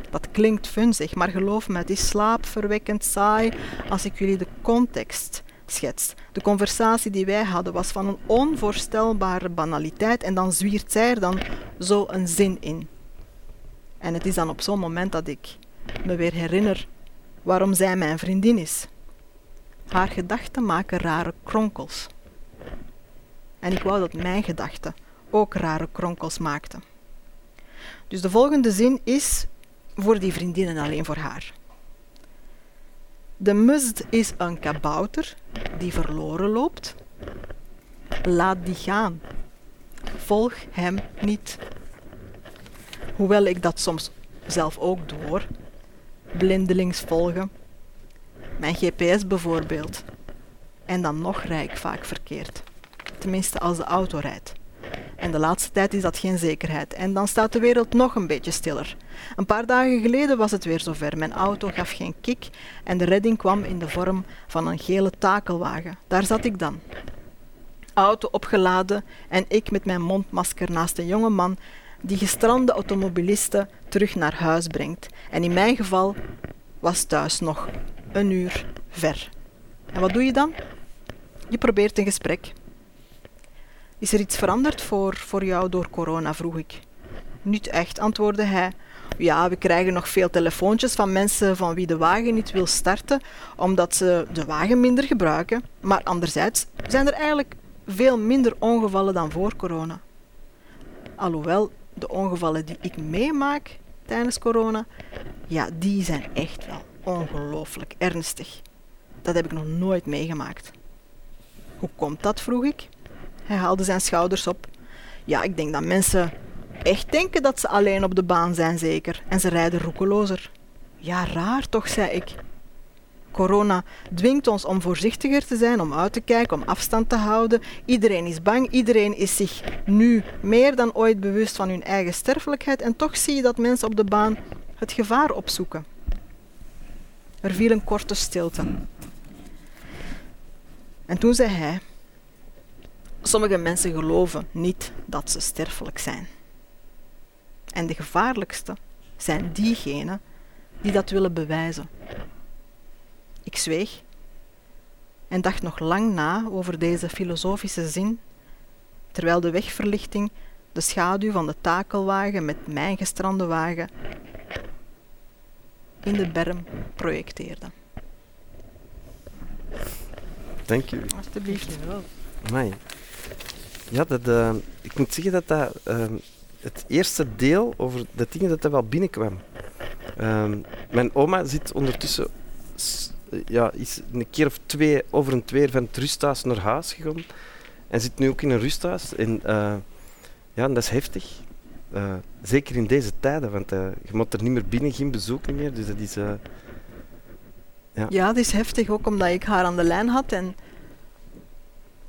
Dat klinkt funzig, maar geloof me, het is slaapverwekkend saai als ik jullie de context schets. De conversatie die wij hadden was van een onvoorstelbare banaliteit en dan zwiert zij er dan zo een zin in. En het is dan op zo'n moment dat ik me weer herinner waarom zij mijn vriendin is. Haar gedachten maken rare kronkels. En ik wou dat mijn gedachten ook rare kronkels maakten. Dus de volgende zin is voor die vriendin en alleen voor haar. De must is een kabouter die verloren loopt. Laat die gaan. Volg hem niet. Hoewel ik dat soms zelf ook doe hoor. Blindelings volgen. Mijn GPS bijvoorbeeld. En dan nog rij ik vaak verkeerd. Tenminste als de auto rijdt. En de laatste tijd is dat geen zekerheid. En dan staat de wereld nog een beetje stiller. Een paar dagen geleden was het weer zover. Mijn auto gaf geen kick en de redding kwam in de vorm van een gele takelwagen. Daar zat ik dan. Auto opgeladen en ik met mijn mondmasker naast een jonge man die gestrande automobilisten terug naar huis brengt. En in mijn geval was thuis nog een uur ver. En wat doe je dan? Je probeert een gesprek. Is er iets veranderd voor, voor jou door corona? vroeg ik. Niet echt, antwoordde hij. Ja, we krijgen nog veel telefoontjes van mensen van wie de wagen niet wil starten, omdat ze de wagen minder gebruiken. Maar anderzijds zijn er eigenlijk veel minder ongevallen dan voor corona. Alhoewel de ongevallen die ik meemaak tijdens corona, ja, die zijn echt wel ongelooflijk ernstig. Dat heb ik nog nooit meegemaakt. Hoe komt dat? vroeg ik. Hij haalde zijn schouders op. Ja, ik denk dat mensen echt denken dat ze alleen op de baan zijn, zeker. En ze rijden roekelozer. Ja, raar toch, zei ik. Corona dwingt ons om voorzichtiger te zijn, om uit te kijken, om afstand te houden. Iedereen is bang, iedereen is zich nu meer dan ooit bewust van hun eigen sterfelijkheid en toch zie je dat mensen op de baan het gevaar opzoeken. Er viel een korte stilte. En toen zei hij: Sommige mensen geloven niet dat ze sterfelijk zijn. En de gevaarlijkste zijn diegenen die dat willen bewijzen. Ik zweeg en dacht nog lang na over deze filosofische zin, terwijl de wegverlichting de schaduw van de takelwagen met mijn gestrande wagen in de berm projecteerde. Dank u. Alsjeblieft. Amai. Ja, dat, uh, ik moet zeggen dat dat uh, het eerste deel over de dingen dat er wel binnenkwam. Uh, mijn oma zit ondertussen ja, is een keer of twee over een twee van het rusthuis naar huis gegaan. en zit nu ook in een rusthuis. En, ja, en dat is heftig. zeker in deze tijden, want je moet er niet meer binnen, geen bezoeken meer. Dus dat is... ja. ja, dat is heftig ook omdat ik haar aan de lijn had en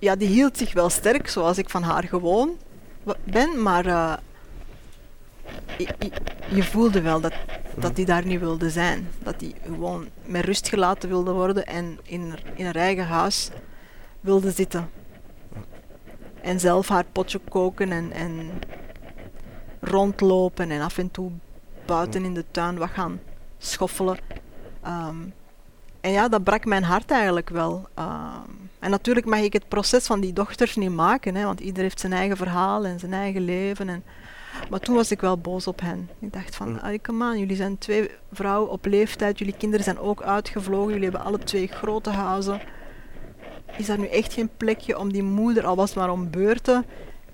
ja, die hield zich wel sterk zoals ik van haar gewoon ben, maar uh, je, voelde wel dat, dat die daar niet wilde zijn. Dat die gewoon met rust gelaten wilde worden en in, in haar eigen huis wilde zitten. En zelf haar potje koken en, en rondlopen en af en toe buiten in de tuin wat gaan schoffelen. Ehm, en ja, dat brak mijn hart eigenlijk wel. Um, en natuurlijk mag ik het proces van die dochters niet maken, hè, want ieder heeft zijn eigen verhaal en zijn eigen leven. En, maar toen was ik wel boos op hen. Ik dacht van, mm. come on, jullie zijn twee vrouwen op leeftijd, jullie kinderen zijn ook uitgevlogen, jullie hebben alle twee grote huizen. Is er nu echt geen plekje om die moeder, al was maar om beurten,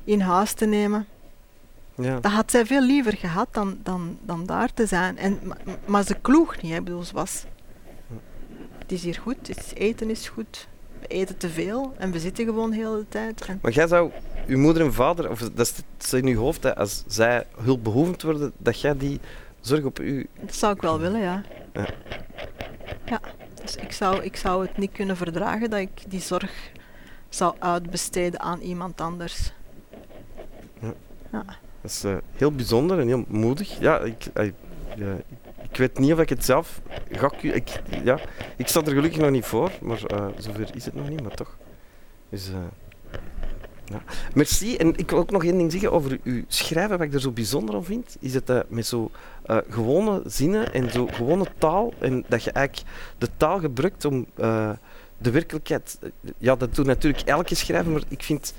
in huis te nemen? Ja. Dat had zij veel liever gehad dan, dan, dan daar te zijn. En, maar, ze kloeg niet, hè. bedoel, ze was... Het is hier goed, het eten is goed, eten te veel en we zitten gewoon de hele tijd. Maar jij zou je moeder en vader, of dat is in je hoofd, hè, als zij hulpbehoevend worden, dat jij die zorg op u. Dat zou ik wel willen, ja. Ja. ja. Dus ik zou, ik zou het niet kunnen verdragen dat ik die zorg zou uitbesteden aan iemand anders. Ja. ja. Dat is uh, heel bijzonder en heel moedig. Ja, ik, ja, ik weet niet of ik het zelf ga... Ik, ja, ik sta er gelukkig nog niet voor, maar uh, zover is het nog niet, maar toch. Dus, uh, ja. Merci. En ik wil ook nog één ding zeggen over uw schrijven, wat ik er zo bijzonder aan vind. Is het uh, met zo gewone zinnen en zo gewone taal. En dat je eigenlijk de taal gebruikt om de werkelijkheid... Ja, dat doet natuurlijk elke schrijver, maar ik vind...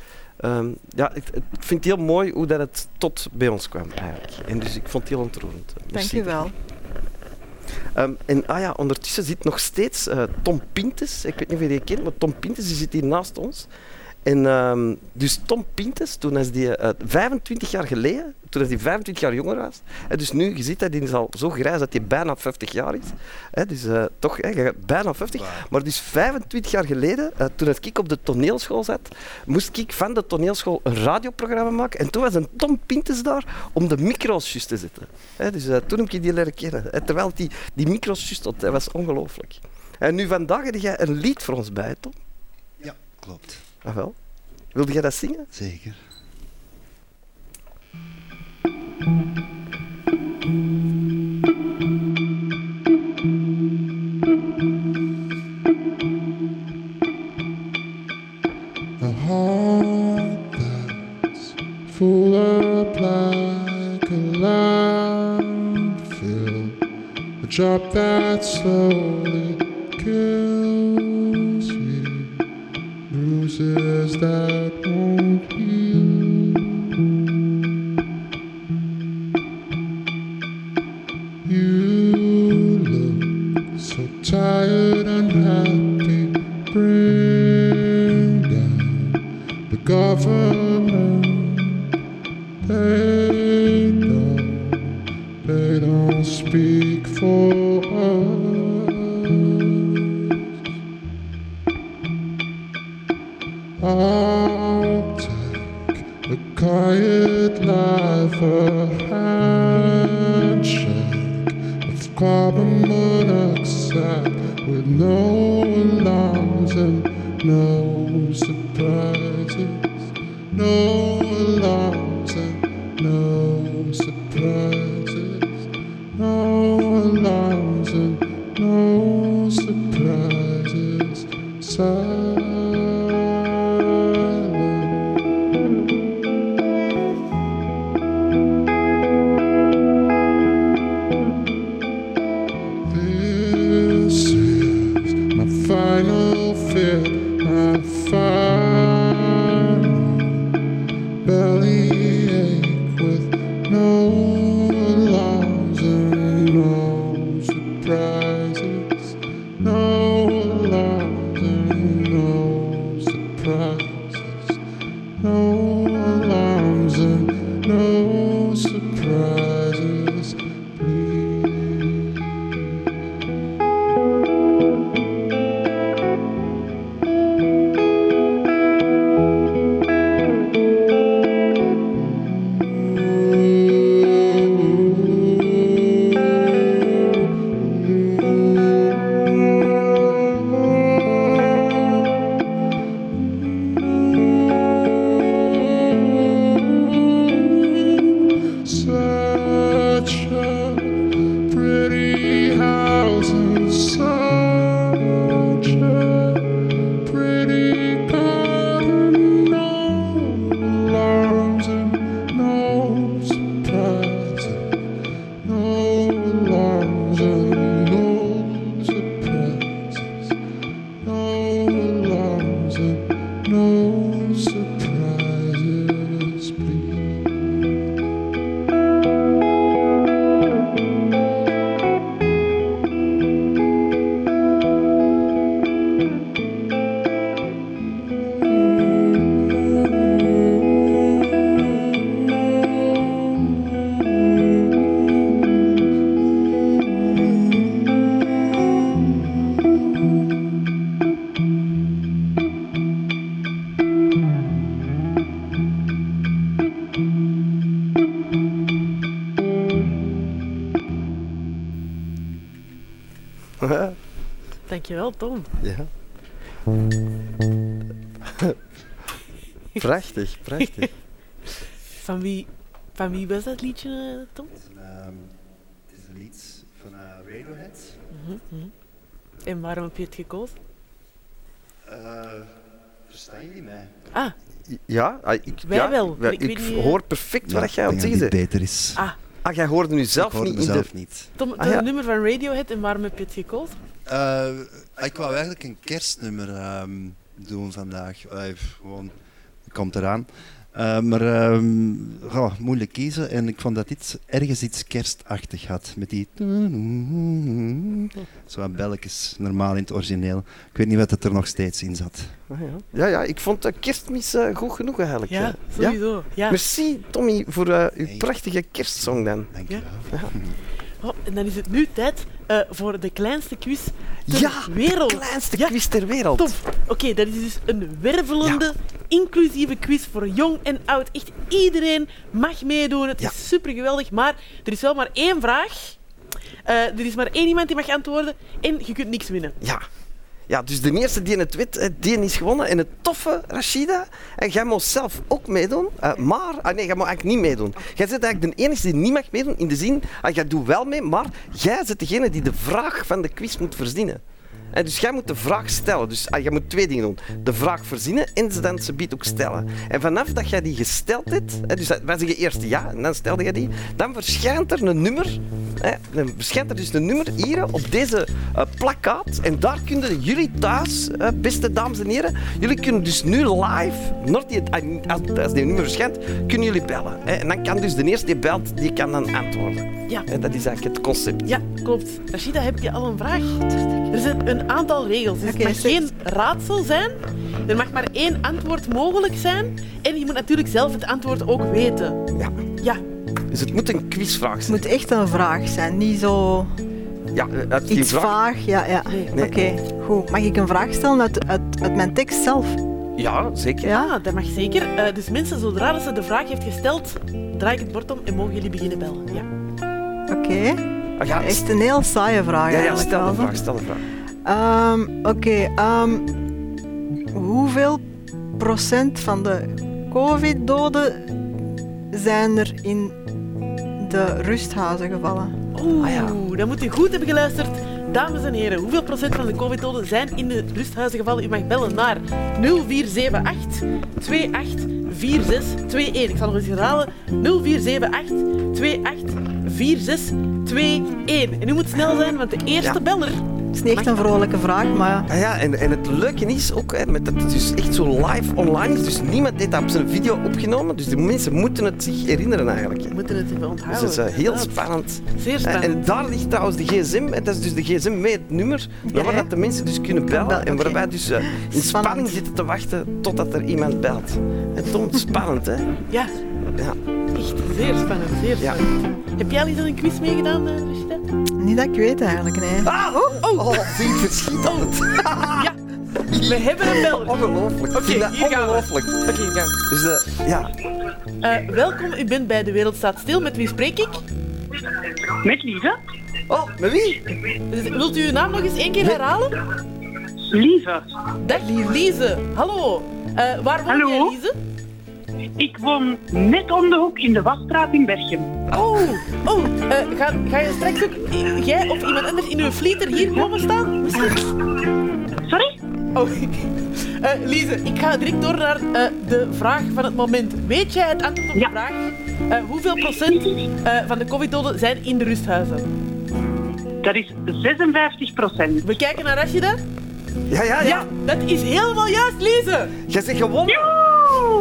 Um, ja, ik, ik, vind het heel mooi hoe dat het tot bij ons kwam eigenlijk. En dus ik vond het heel ontroerend. Dank je wel. Um, en ah ja, ondertussen zit nog steeds uh, Tom Pintes. Ik weet niet of je die kent, maar Tom Pintes zit hier naast ons. En um, dus Tom Pintes, toen is die uh, 25 jaar geleden, toen hij 25 jaar jonger was. Hè, dus nu, je ziet dat hij is al zo grijs dat hij bijna 50 jaar is. Hè, dus uh, toch, hè, bijna 50. Maar dus 25 jaar geleden, uh, toen ik op de toneelschool zat, moest ik van de toneelschool een radioprogramma maken. En toen was een Tom Pintes daar om de micro's juist te zetten. Hè, dus toen heb ik die leren kennen. Hè, terwijl die, die micro's juist dat was ongelooflijk. En nu vandaag heb jij een lied voor ons bij, Tom? Ja, klopt. Ah wel. Wilde jij dat zingen? Zeker. A heart that's full up like a landfill, a job that slowly kills prachtig, prachtig. *laughs* Van wie, van wie was dat liedje, eh, Tom? Um, het is een lied van uh, Radiohead. Mm -hmm. En waarom heb je het gekozen? Uh, verstaan jullie mij? Ah. Ja, ah, ik, Wij ja, wel. Ik, ik hoor perfect wat jij aan het zeggen beter is. Ah. Ah, jij hoorde nu zelf ik niet in de... niet. Tom, ah, ja. nummer van Radiohead en waarom heb je het gekozen? Uh, ik wou eigenlijk een kerstnummer um, doen vandaag. Uh, gewoon, komt eraan. Uh, maar um, oh, moeilijk kiezen. En ik vond dat dit ergens iets kerstachtig had. Met die... Zo belletjes, normaal in het origineel. Ik weet niet wat het er nog steeds in zat. Ah, ja. ja. ja, ik vond de kerstmis uh, goed genoeg eigenlijk. Ja, sowieso. Ja? Merci Tommy voor uh, uw hey. prachtige kerstsong dan. Dank je wel. Oh, en dan is het nu tijd uh, voor de kleinste quiz ter ja, wereld. de kleinste ja, quiz ter wereld. Tof. Oké, okay, dat is dus een wervelende, ja. inclusieve quiz voor jong en oud. Echt iedereen mag meedoen. Het is super geweldig. Maar er is wel maar één vraag. Uh, er is maar één iemand die mag antwoorden en je kunt niks winnen. Ja. Ja, dus de eerste die het wit, die is gewonnen. En het toffe, Rashida, en jij mag zelf ook meedoen. Uh, maar, ah nee, jij mag eigenlijk niet meedoen. Jij bent eigenlijk de enige die niet mag meedoen. In de zin, uh, jij doet wel mee, maar jij bent degene die de vraag van de quiz moet verzinnen. En dus jij moet de vraag stellen. Dus ah, jij moet twee dingen doen. De vraag verzinnen en ze dan ze biedt ook stellen. En vanaf dat jij die gesteld hebt, hè, dus wij zeggen eerst ja en dan stelde je die, dan verschijnt er een nummer. Hè, dan verschijnt er dus een nummer hier op deze uh, plakkaat. En daar kunnen jullie thuis, uh, beste dames en heren, jullie kunnen dus nu live, naar die, als, als die nummer verschijnt, kunnen jullie bellen. Hè. En dan kan dus de eerste die belt, die kan dan antwoorden. Ja. En dat is eigenlijk het concept. Ja, klopt. Rashida, heb je al een vraag? Er zijn een aantal regels. Dus het mag geen raadsel zijn. Er mag maar één antwoord mogelijk zijn. En je moet natuurlijk zelf het antwoord ook weten. Ja. Ja. Dus het moet een quizvraag zijn. Het moet echt een vraag zijn, niet zo... Ja, uit Iets vraag. vaag, ja. ja. Nee. Oké, okay. goed. Mag ik een vraag stellen uit, uit, uit mijn tekst zelf? Ja, zeker. Ja, dat mag zeker. Uh, dus mensen, zodra ze de vraag heeft gesteld, draai ik het bord om en mogen jullie beginnen bellen. Ja. Oké. Okay. Ah, ja, echt een heel saaie vraag. Ja, ja stel de vraag, stel de vraag. Um, Oké, okay, um, hoeveel procent van de COVID-doden zijn er in de rusthuizen gevallen? Oeh, ah, ja. dan moet u goed hebben geluisterd. Dames en heren, hoeveel procent van de COVID-doden zijn in de rusthuizen gevallen? U mag bellen naar 0478 284621. Ik zal nog eens herhalen. 0478 284621. En u moet snel zijn, want de eerste ja. beller het is niet echt een vrolijke vraag, maar... Ja, ja en, en het leuke is ook hè, met dat het dus echt zo live online is. Dus niemand heeft dat op zijn video opgenomen. Dus de mensen moeten het zich herinneren eigenlijk. Hè. Moeten het even onthouden. Dus dat is uh, heel spannend. Zeer spannend. En daar ligt trouwens de gsm. Dat is dus de gsm met het nummer. Ja, waar dat de mensen dus kunnen bellen. En waarbij dus uh, in spanning zitten te wachten totdat er iemand belt. En Tom, spannend hè? Ja. Ja. Echt zeer spannend, zeer spannend. Ja. Heb jij al eens een quiz meegedaan, uh, Rashida? Niet dat ik weet eigenlijk, nee. Ah, oh, oh. oh al het. ja. We hebben een bel. Ongelooflijk. Oké, okay, hier gaan Ongelooflijk. Oké, okay, gaan Dus, uh, ja. Uh, welkom, u bent bij De Wereld Staat Stil. Met wie spreek ik? Met Lieve. Oh, met wie? Dus, wilt u uw naam nog eens één keer herhalen? Lieve. Dag, Lieve. Hallo. Uh, waar woon jij, Lieve? Ik woon net om de hoek in de Wasstraat in Berchem. Oh, oh uh, ga, ga je straks ook jij of iemand anders in uw flieter hier komen staan? Sorry? Oh, uh, *laughs* Lise, ik ga direct door naar uh, de vraag van het moment. Weet jij het antwoord op ja. de vraag? hoeveel procent van de covid-doden zijn in de rusthuizen? Dat is 56 procent. We kijken naar Rashida. Ja, ja, ja. Ja, dat is helemaal juist, Lise. Jij zegt gewonnen.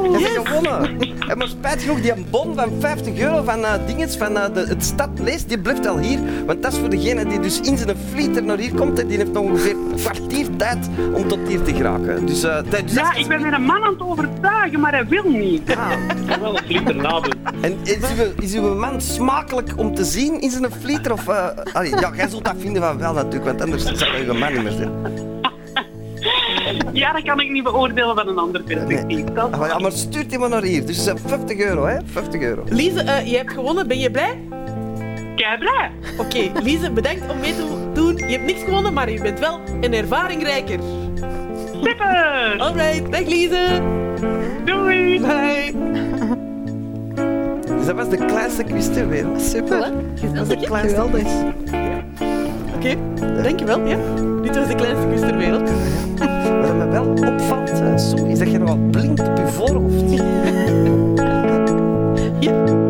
Je yes. hebt gewonnen. En maar spijt genoeg, die bon van 50 euro van uh, dinges, van uh, de, het stad leest, die blijft al hier. Want dat is voor degene die dus in zijn flieter naar hier komt. En die heeft nog ongeveer een kwartier tijd om tot hier te geraken. Dus, uh, dat, dus ja, ik ben er een man aan het overtuigen, maar hij wil niet. Ja. Ik kan wel een flieter nadoen. En is uw, is uw man smakelijk om te zien in zijn flieter? Of, uh, allee, ja, jij zult dat vinden van wel natuurlijk, want anders zou je man niet meer zijn. *laughs* Ja, dat kan ik niet beoordelen van een ander perspectief. Nee. Ah, ja, maar stuurt maar naar hier. Dus 50 euro, hè? 50 euro. Lise, uh, je hebt gewonnen. Ben je blij? kei blij. Oké, okay, Lise, bedankt om mee te doen. Je hebt niks gewonnen, maar je bent wel een ervaringrijker. Super! Alright, dag Lise. Doei. Bye. Dus dat was de kleinste quiz ter wereld. Super. Dat was de kleinste Oké, okay, dankjewel. Ja. Dit was de kleinste ter wereld. Wat me wel opvalt, uh, is dat je nogal blinkt op je voorhoofd. ja.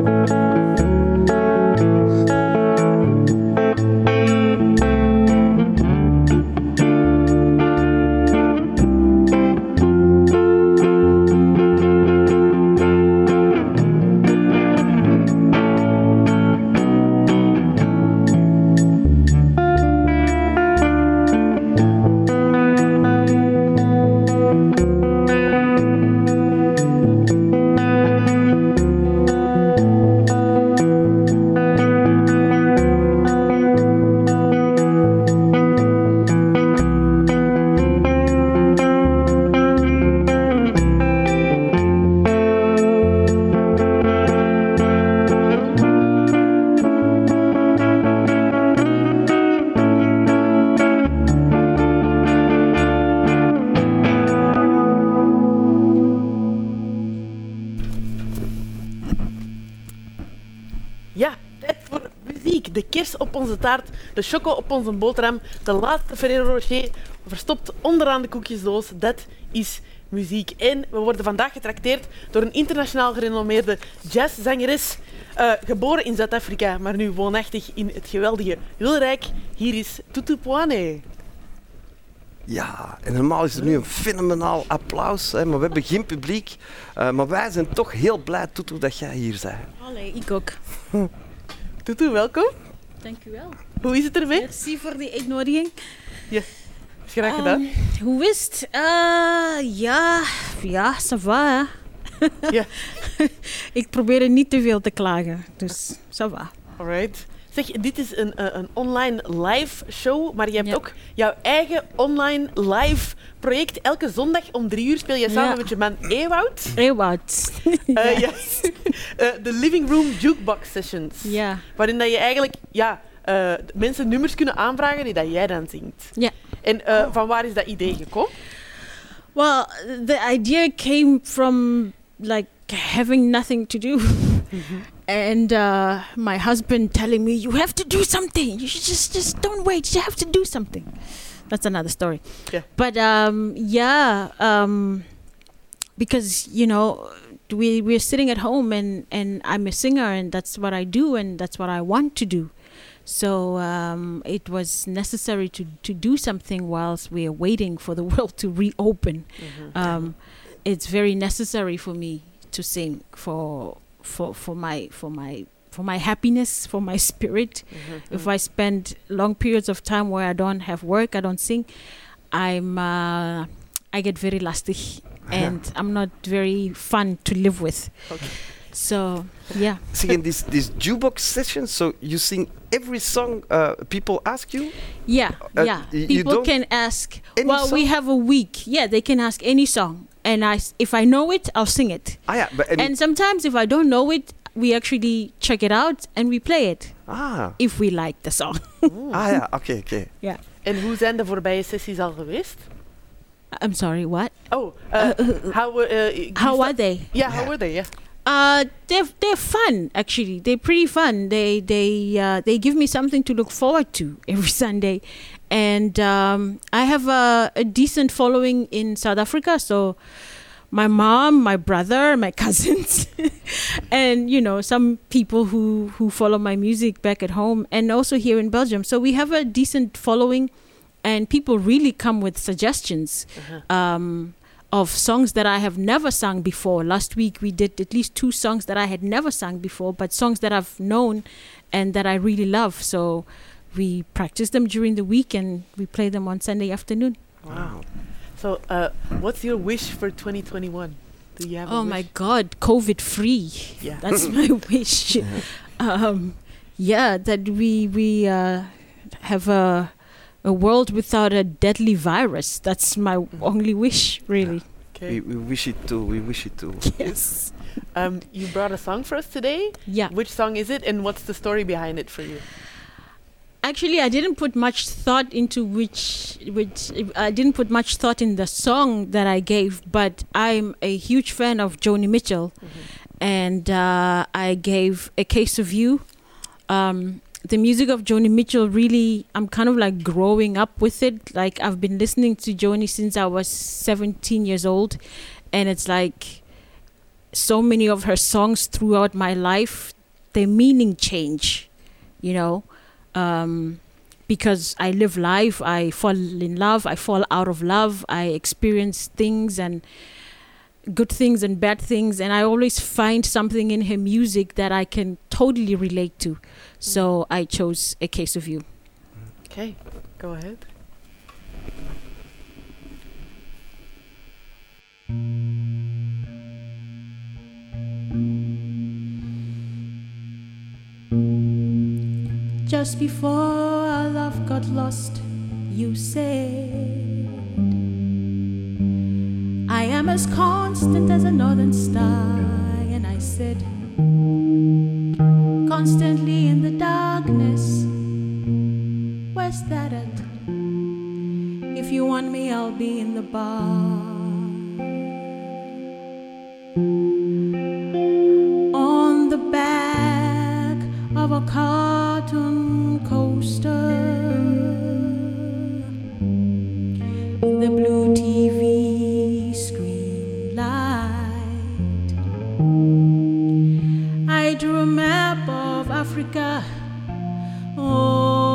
Taart, de choco op onze boterham, de laatste Ferrero Rocher verstopt onderaan de koekjesdoos. Dat is muziek. En we worden vandaag getrakteerd door een internationaal gerenommeerde jazzzangeres. Uh, geboren in Zuid-Afrika, maar nu woonachtig in het geweldige Wilrijk. Hier is Tutu Poane. Ja, en normaal is er nu een fenomenaal applaus, hè, maar we hebben geen publiek. Uh, maar wij zijn toch heel blij, Tutu, dat jij hier bent. Allee, ik ook. Tutu, welkom. Dank u wel. Hoe is het ermee? Merci voor die uitnodiging. Ja, graag gedaan. Um, hoe is het? Uh, ja, ja, ça va. ja. *laughs* ik probeer niet te veel te klagen, dus ça va. Alright. Zeg, dit is een, uh, een online live show, maar je hebt ook jouw eigen online live project. Elke zondag om drie uur speel je samen met je man Ewout. Ewout. Uh, *laughs* ja. *laughs* De Living Room Jukebox Sessions. Ja. Waarin dat je eigenlijk ja, mensen nummers kunnen aanvragen die dat jij dan zingt. Ja. En uh, van waar is dat idee gekomen? Well, the idea came from like having nothing to do. Mm-hmm. And uh, my husband telling me, "You have to do something. You should just just don't wait. You have to do something." That's another story. Yeah. But um, yeah, um, because you know we we're sitting at home and and I'm a singer and that's what I do and that's what I want to do. So um, it was necessary to, to do something whilst we are waiting for the *laughs* world to reopen. Mm-hmm. Um, it's very necessary for me to sing for for for my for my for my happiness, for my spirit. Mm-hmm. If I spend long periods of time where I don't have work, I don't sing, I'm uh, I get very lusty *laughs* and I'm not very fun to live with. Okay. So yeah. *laughs* Singing this these jukebox session, so you sing every song uh, people ask you. Yeah, uh, yeah. People can ask. well, song? we have a week. Yeah, they can ask any song, and I if I know it, I'll sing it. Ah, yeah, but and sometimes if I don't know it, we actually check it out and we play it. Ah. If we like the song. ah ja, oké, okay, oké. Okay. *laughs* Ja. En hoe zijn de voorbije sessies al geweest? I'm sorry, what? Oh, uh, how uh, how are they? Yeah, how were they? Yeah. Uh, they're they're fun actually. They're pretty fun. They they uh, they give me something to look forward to every *laughs* Sunday, and um, I have a, a decent following in South Africa. So my mom, my brother, my *laughs* cousins, and you know some people who who follow my music back at home and also here in Belgium. So we have a decent following, and people really come with suggestions. Uh-huh. Um, of songs that I have never sung before. Last week we did at least two songs that I had never sung before, but songs that I've known and that I really love. So we practice them during the week and we play them on Sunday afternoon. Wow. So, uh, what's your wish for 2021? Do you have? Oh my God, COVID free. Yeah, that's *laughs* my wish. Um, yeah, that we we uh, have a a world without a deadly virus. That's my mm. only wish, really. Yeah. Okay. We, we wish it too. We wish it too. Yes. um, you brought a song for us today. Yeah. Which song is it, and what's the story behind it for you? Actually, I didn't put much thought into which, which I didn't put much thought in the song that I gave, but I'm a huge fan of Joni Mitchell, mm-hmm. and uh, I gave a case of you. Um, the music of Joni Mitchell really I'm kind of like growing up with it. Like I've been listening to Joni since I was 17 years old and it's like so many of her songs throughout my life their meaning change, you know. Um, because I live life, I fall in love, I fall out of love, I experience things and good things and bad things and I always find something in her music that I can totally relate to. So I chose A Case of You. Okay, go ahead. Just before our love got lost, you said, I am as constant as a northern star. And I said, constantly in the darkness. Where's that at? If you want me, I'll be in the bar. On the back of a cartoon coaster. In the blue TV screen light. I drew a map of Africa. Oh,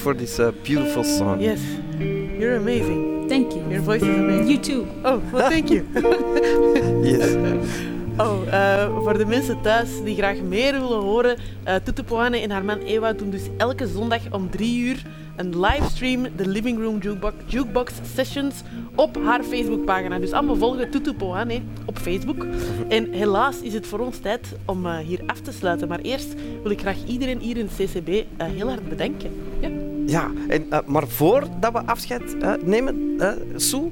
for this uh, beautiful song. Yes, you're amazing. Thank you. Your voice is amazing. You too. Oh, well, thank you. *laughs* yes. *laughs* Oh, uh, voor de mensen thuis die graag meer willen horen, uh, Tutu Poane en haar man Ewa doen dus elke zondag om drie uur een livestream, de Living Room Jukebox, Jukebox Sessions, op haar Facebookpagina. Dus allemaal volgen Tutu Poane op Facebook. En helaas is het voor ons tijd om uh, hier af te sluiten. Maar eerst wil ik graag iedereen hier in het CCB uh, heel hard bedanken. Ja. En, uh, maar voordat we afscheid Sue,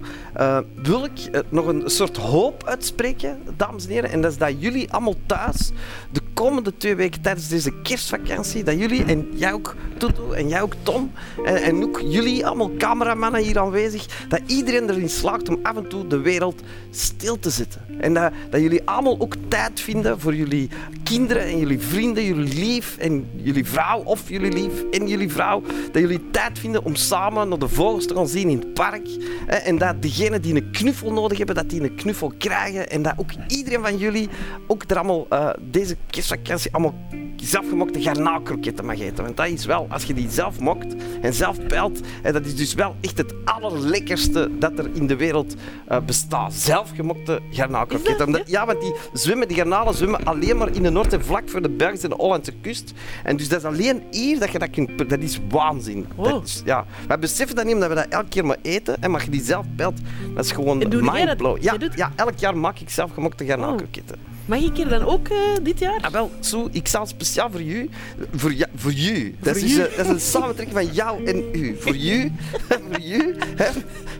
wil ik nog een soort hoop uitspreken, dames en heren. En dat is dat jullie allemaal thuis de komende twee weken tijdens deze kerstvakantie, dat jullie, en jij ook Tutu, en jij ook Tom, en, en ook jullie, allemaal cameramannen hier aanwezig, dat iedereen erin slaagt om af en toe de wereld stil te zetten. En dat, dat jullie allemaal ook tijd vinden voor jullie kinderen en jullie vrienden, jullie lief en jullie vrouw of jullie lief en jullie vrouw. Dat jullie tijd vinden om samen naar de vogels te gaan zien in het park. En dat degenen die een knuffel nodig hebben, dat die een knuffel krijgen. En dat ook iedereen van jullie ook er allemaal uh, deze kerstvakantie allemaal zelfgemokte garnaalkroketten mag eten. Want dat is wel, als je die zelf mokt en zelf pelt, en dat is dus wel echt het allerlekkerste dat er in de wereld uh, bestaat. Zelfgemokte garnaalkroketten. Ja, want die zwemmen, die garnalen zwemmen alleen maar in de Noord- en vlak voor de Belgische en de Hollandse kust. En dus dat is alleen hier dat je dat kunt... Dat is waanzin. Dat is, ja. We beseffen dat niet omdat we dat elke keer maar eten. En mag je die zelf pelt, dat is gewoon mindblow. Ja, ja, elk jaar maak ik zelfgemokte garnaalkroketten. Oh. Mag ik hier dan ook uh, dit jaar? Ah, wel, zo, ik zal speciaal voor u. Voor, ja, voor u. Dat, is, uh, dat is een samentrekking van jou en u. Voor u. *laughs* voor u. Hè,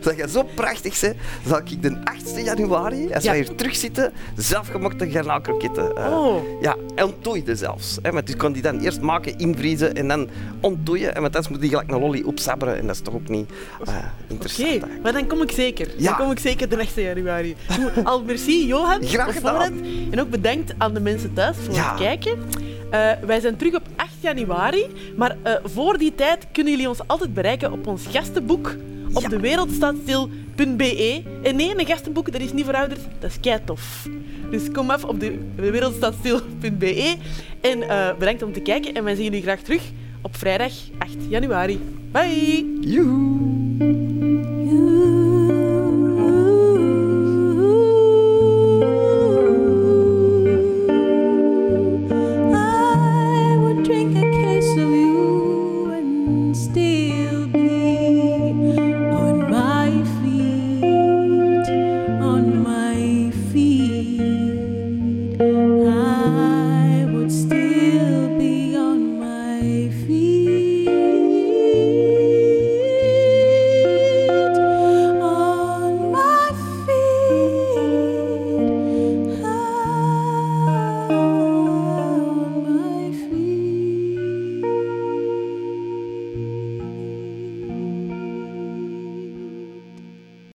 dat je zo prachtig bent, zal ik de 8 januari, als ja. wij hier terugzitten, zelfgemokte garnaalkroketten. Uh, oh. Ja, ontdooide zelfs. Hè, want dus kan die dan eerst maken, invriezen en dan ontdooien. En met dat moet die gelijk een lolly opsabberen. En dat is toch ook niet interessant. Oké, okay. maar dan kom ik zeker. Ja. Dan kom ik zeker de 8 januari. Al merci, Johan. Graag gedaan. En ook bedankt aan de mensen thuis voor het kijken. Uh, wij zijn terug op 8 januari, maar uh, voor die tijd kunnen jullie ons altijd bereiken op ons gastenboek op ja. dewereldstaatstil.be. En nee, een gastenboek, dat is niet verouderd, dat is kei tof. Dus kom af op de wereldstaatstil.be en uh, bedankt om te kijken. En wij zien jullie graag terug op vrijdag 8 januari. Bye! Joehoe!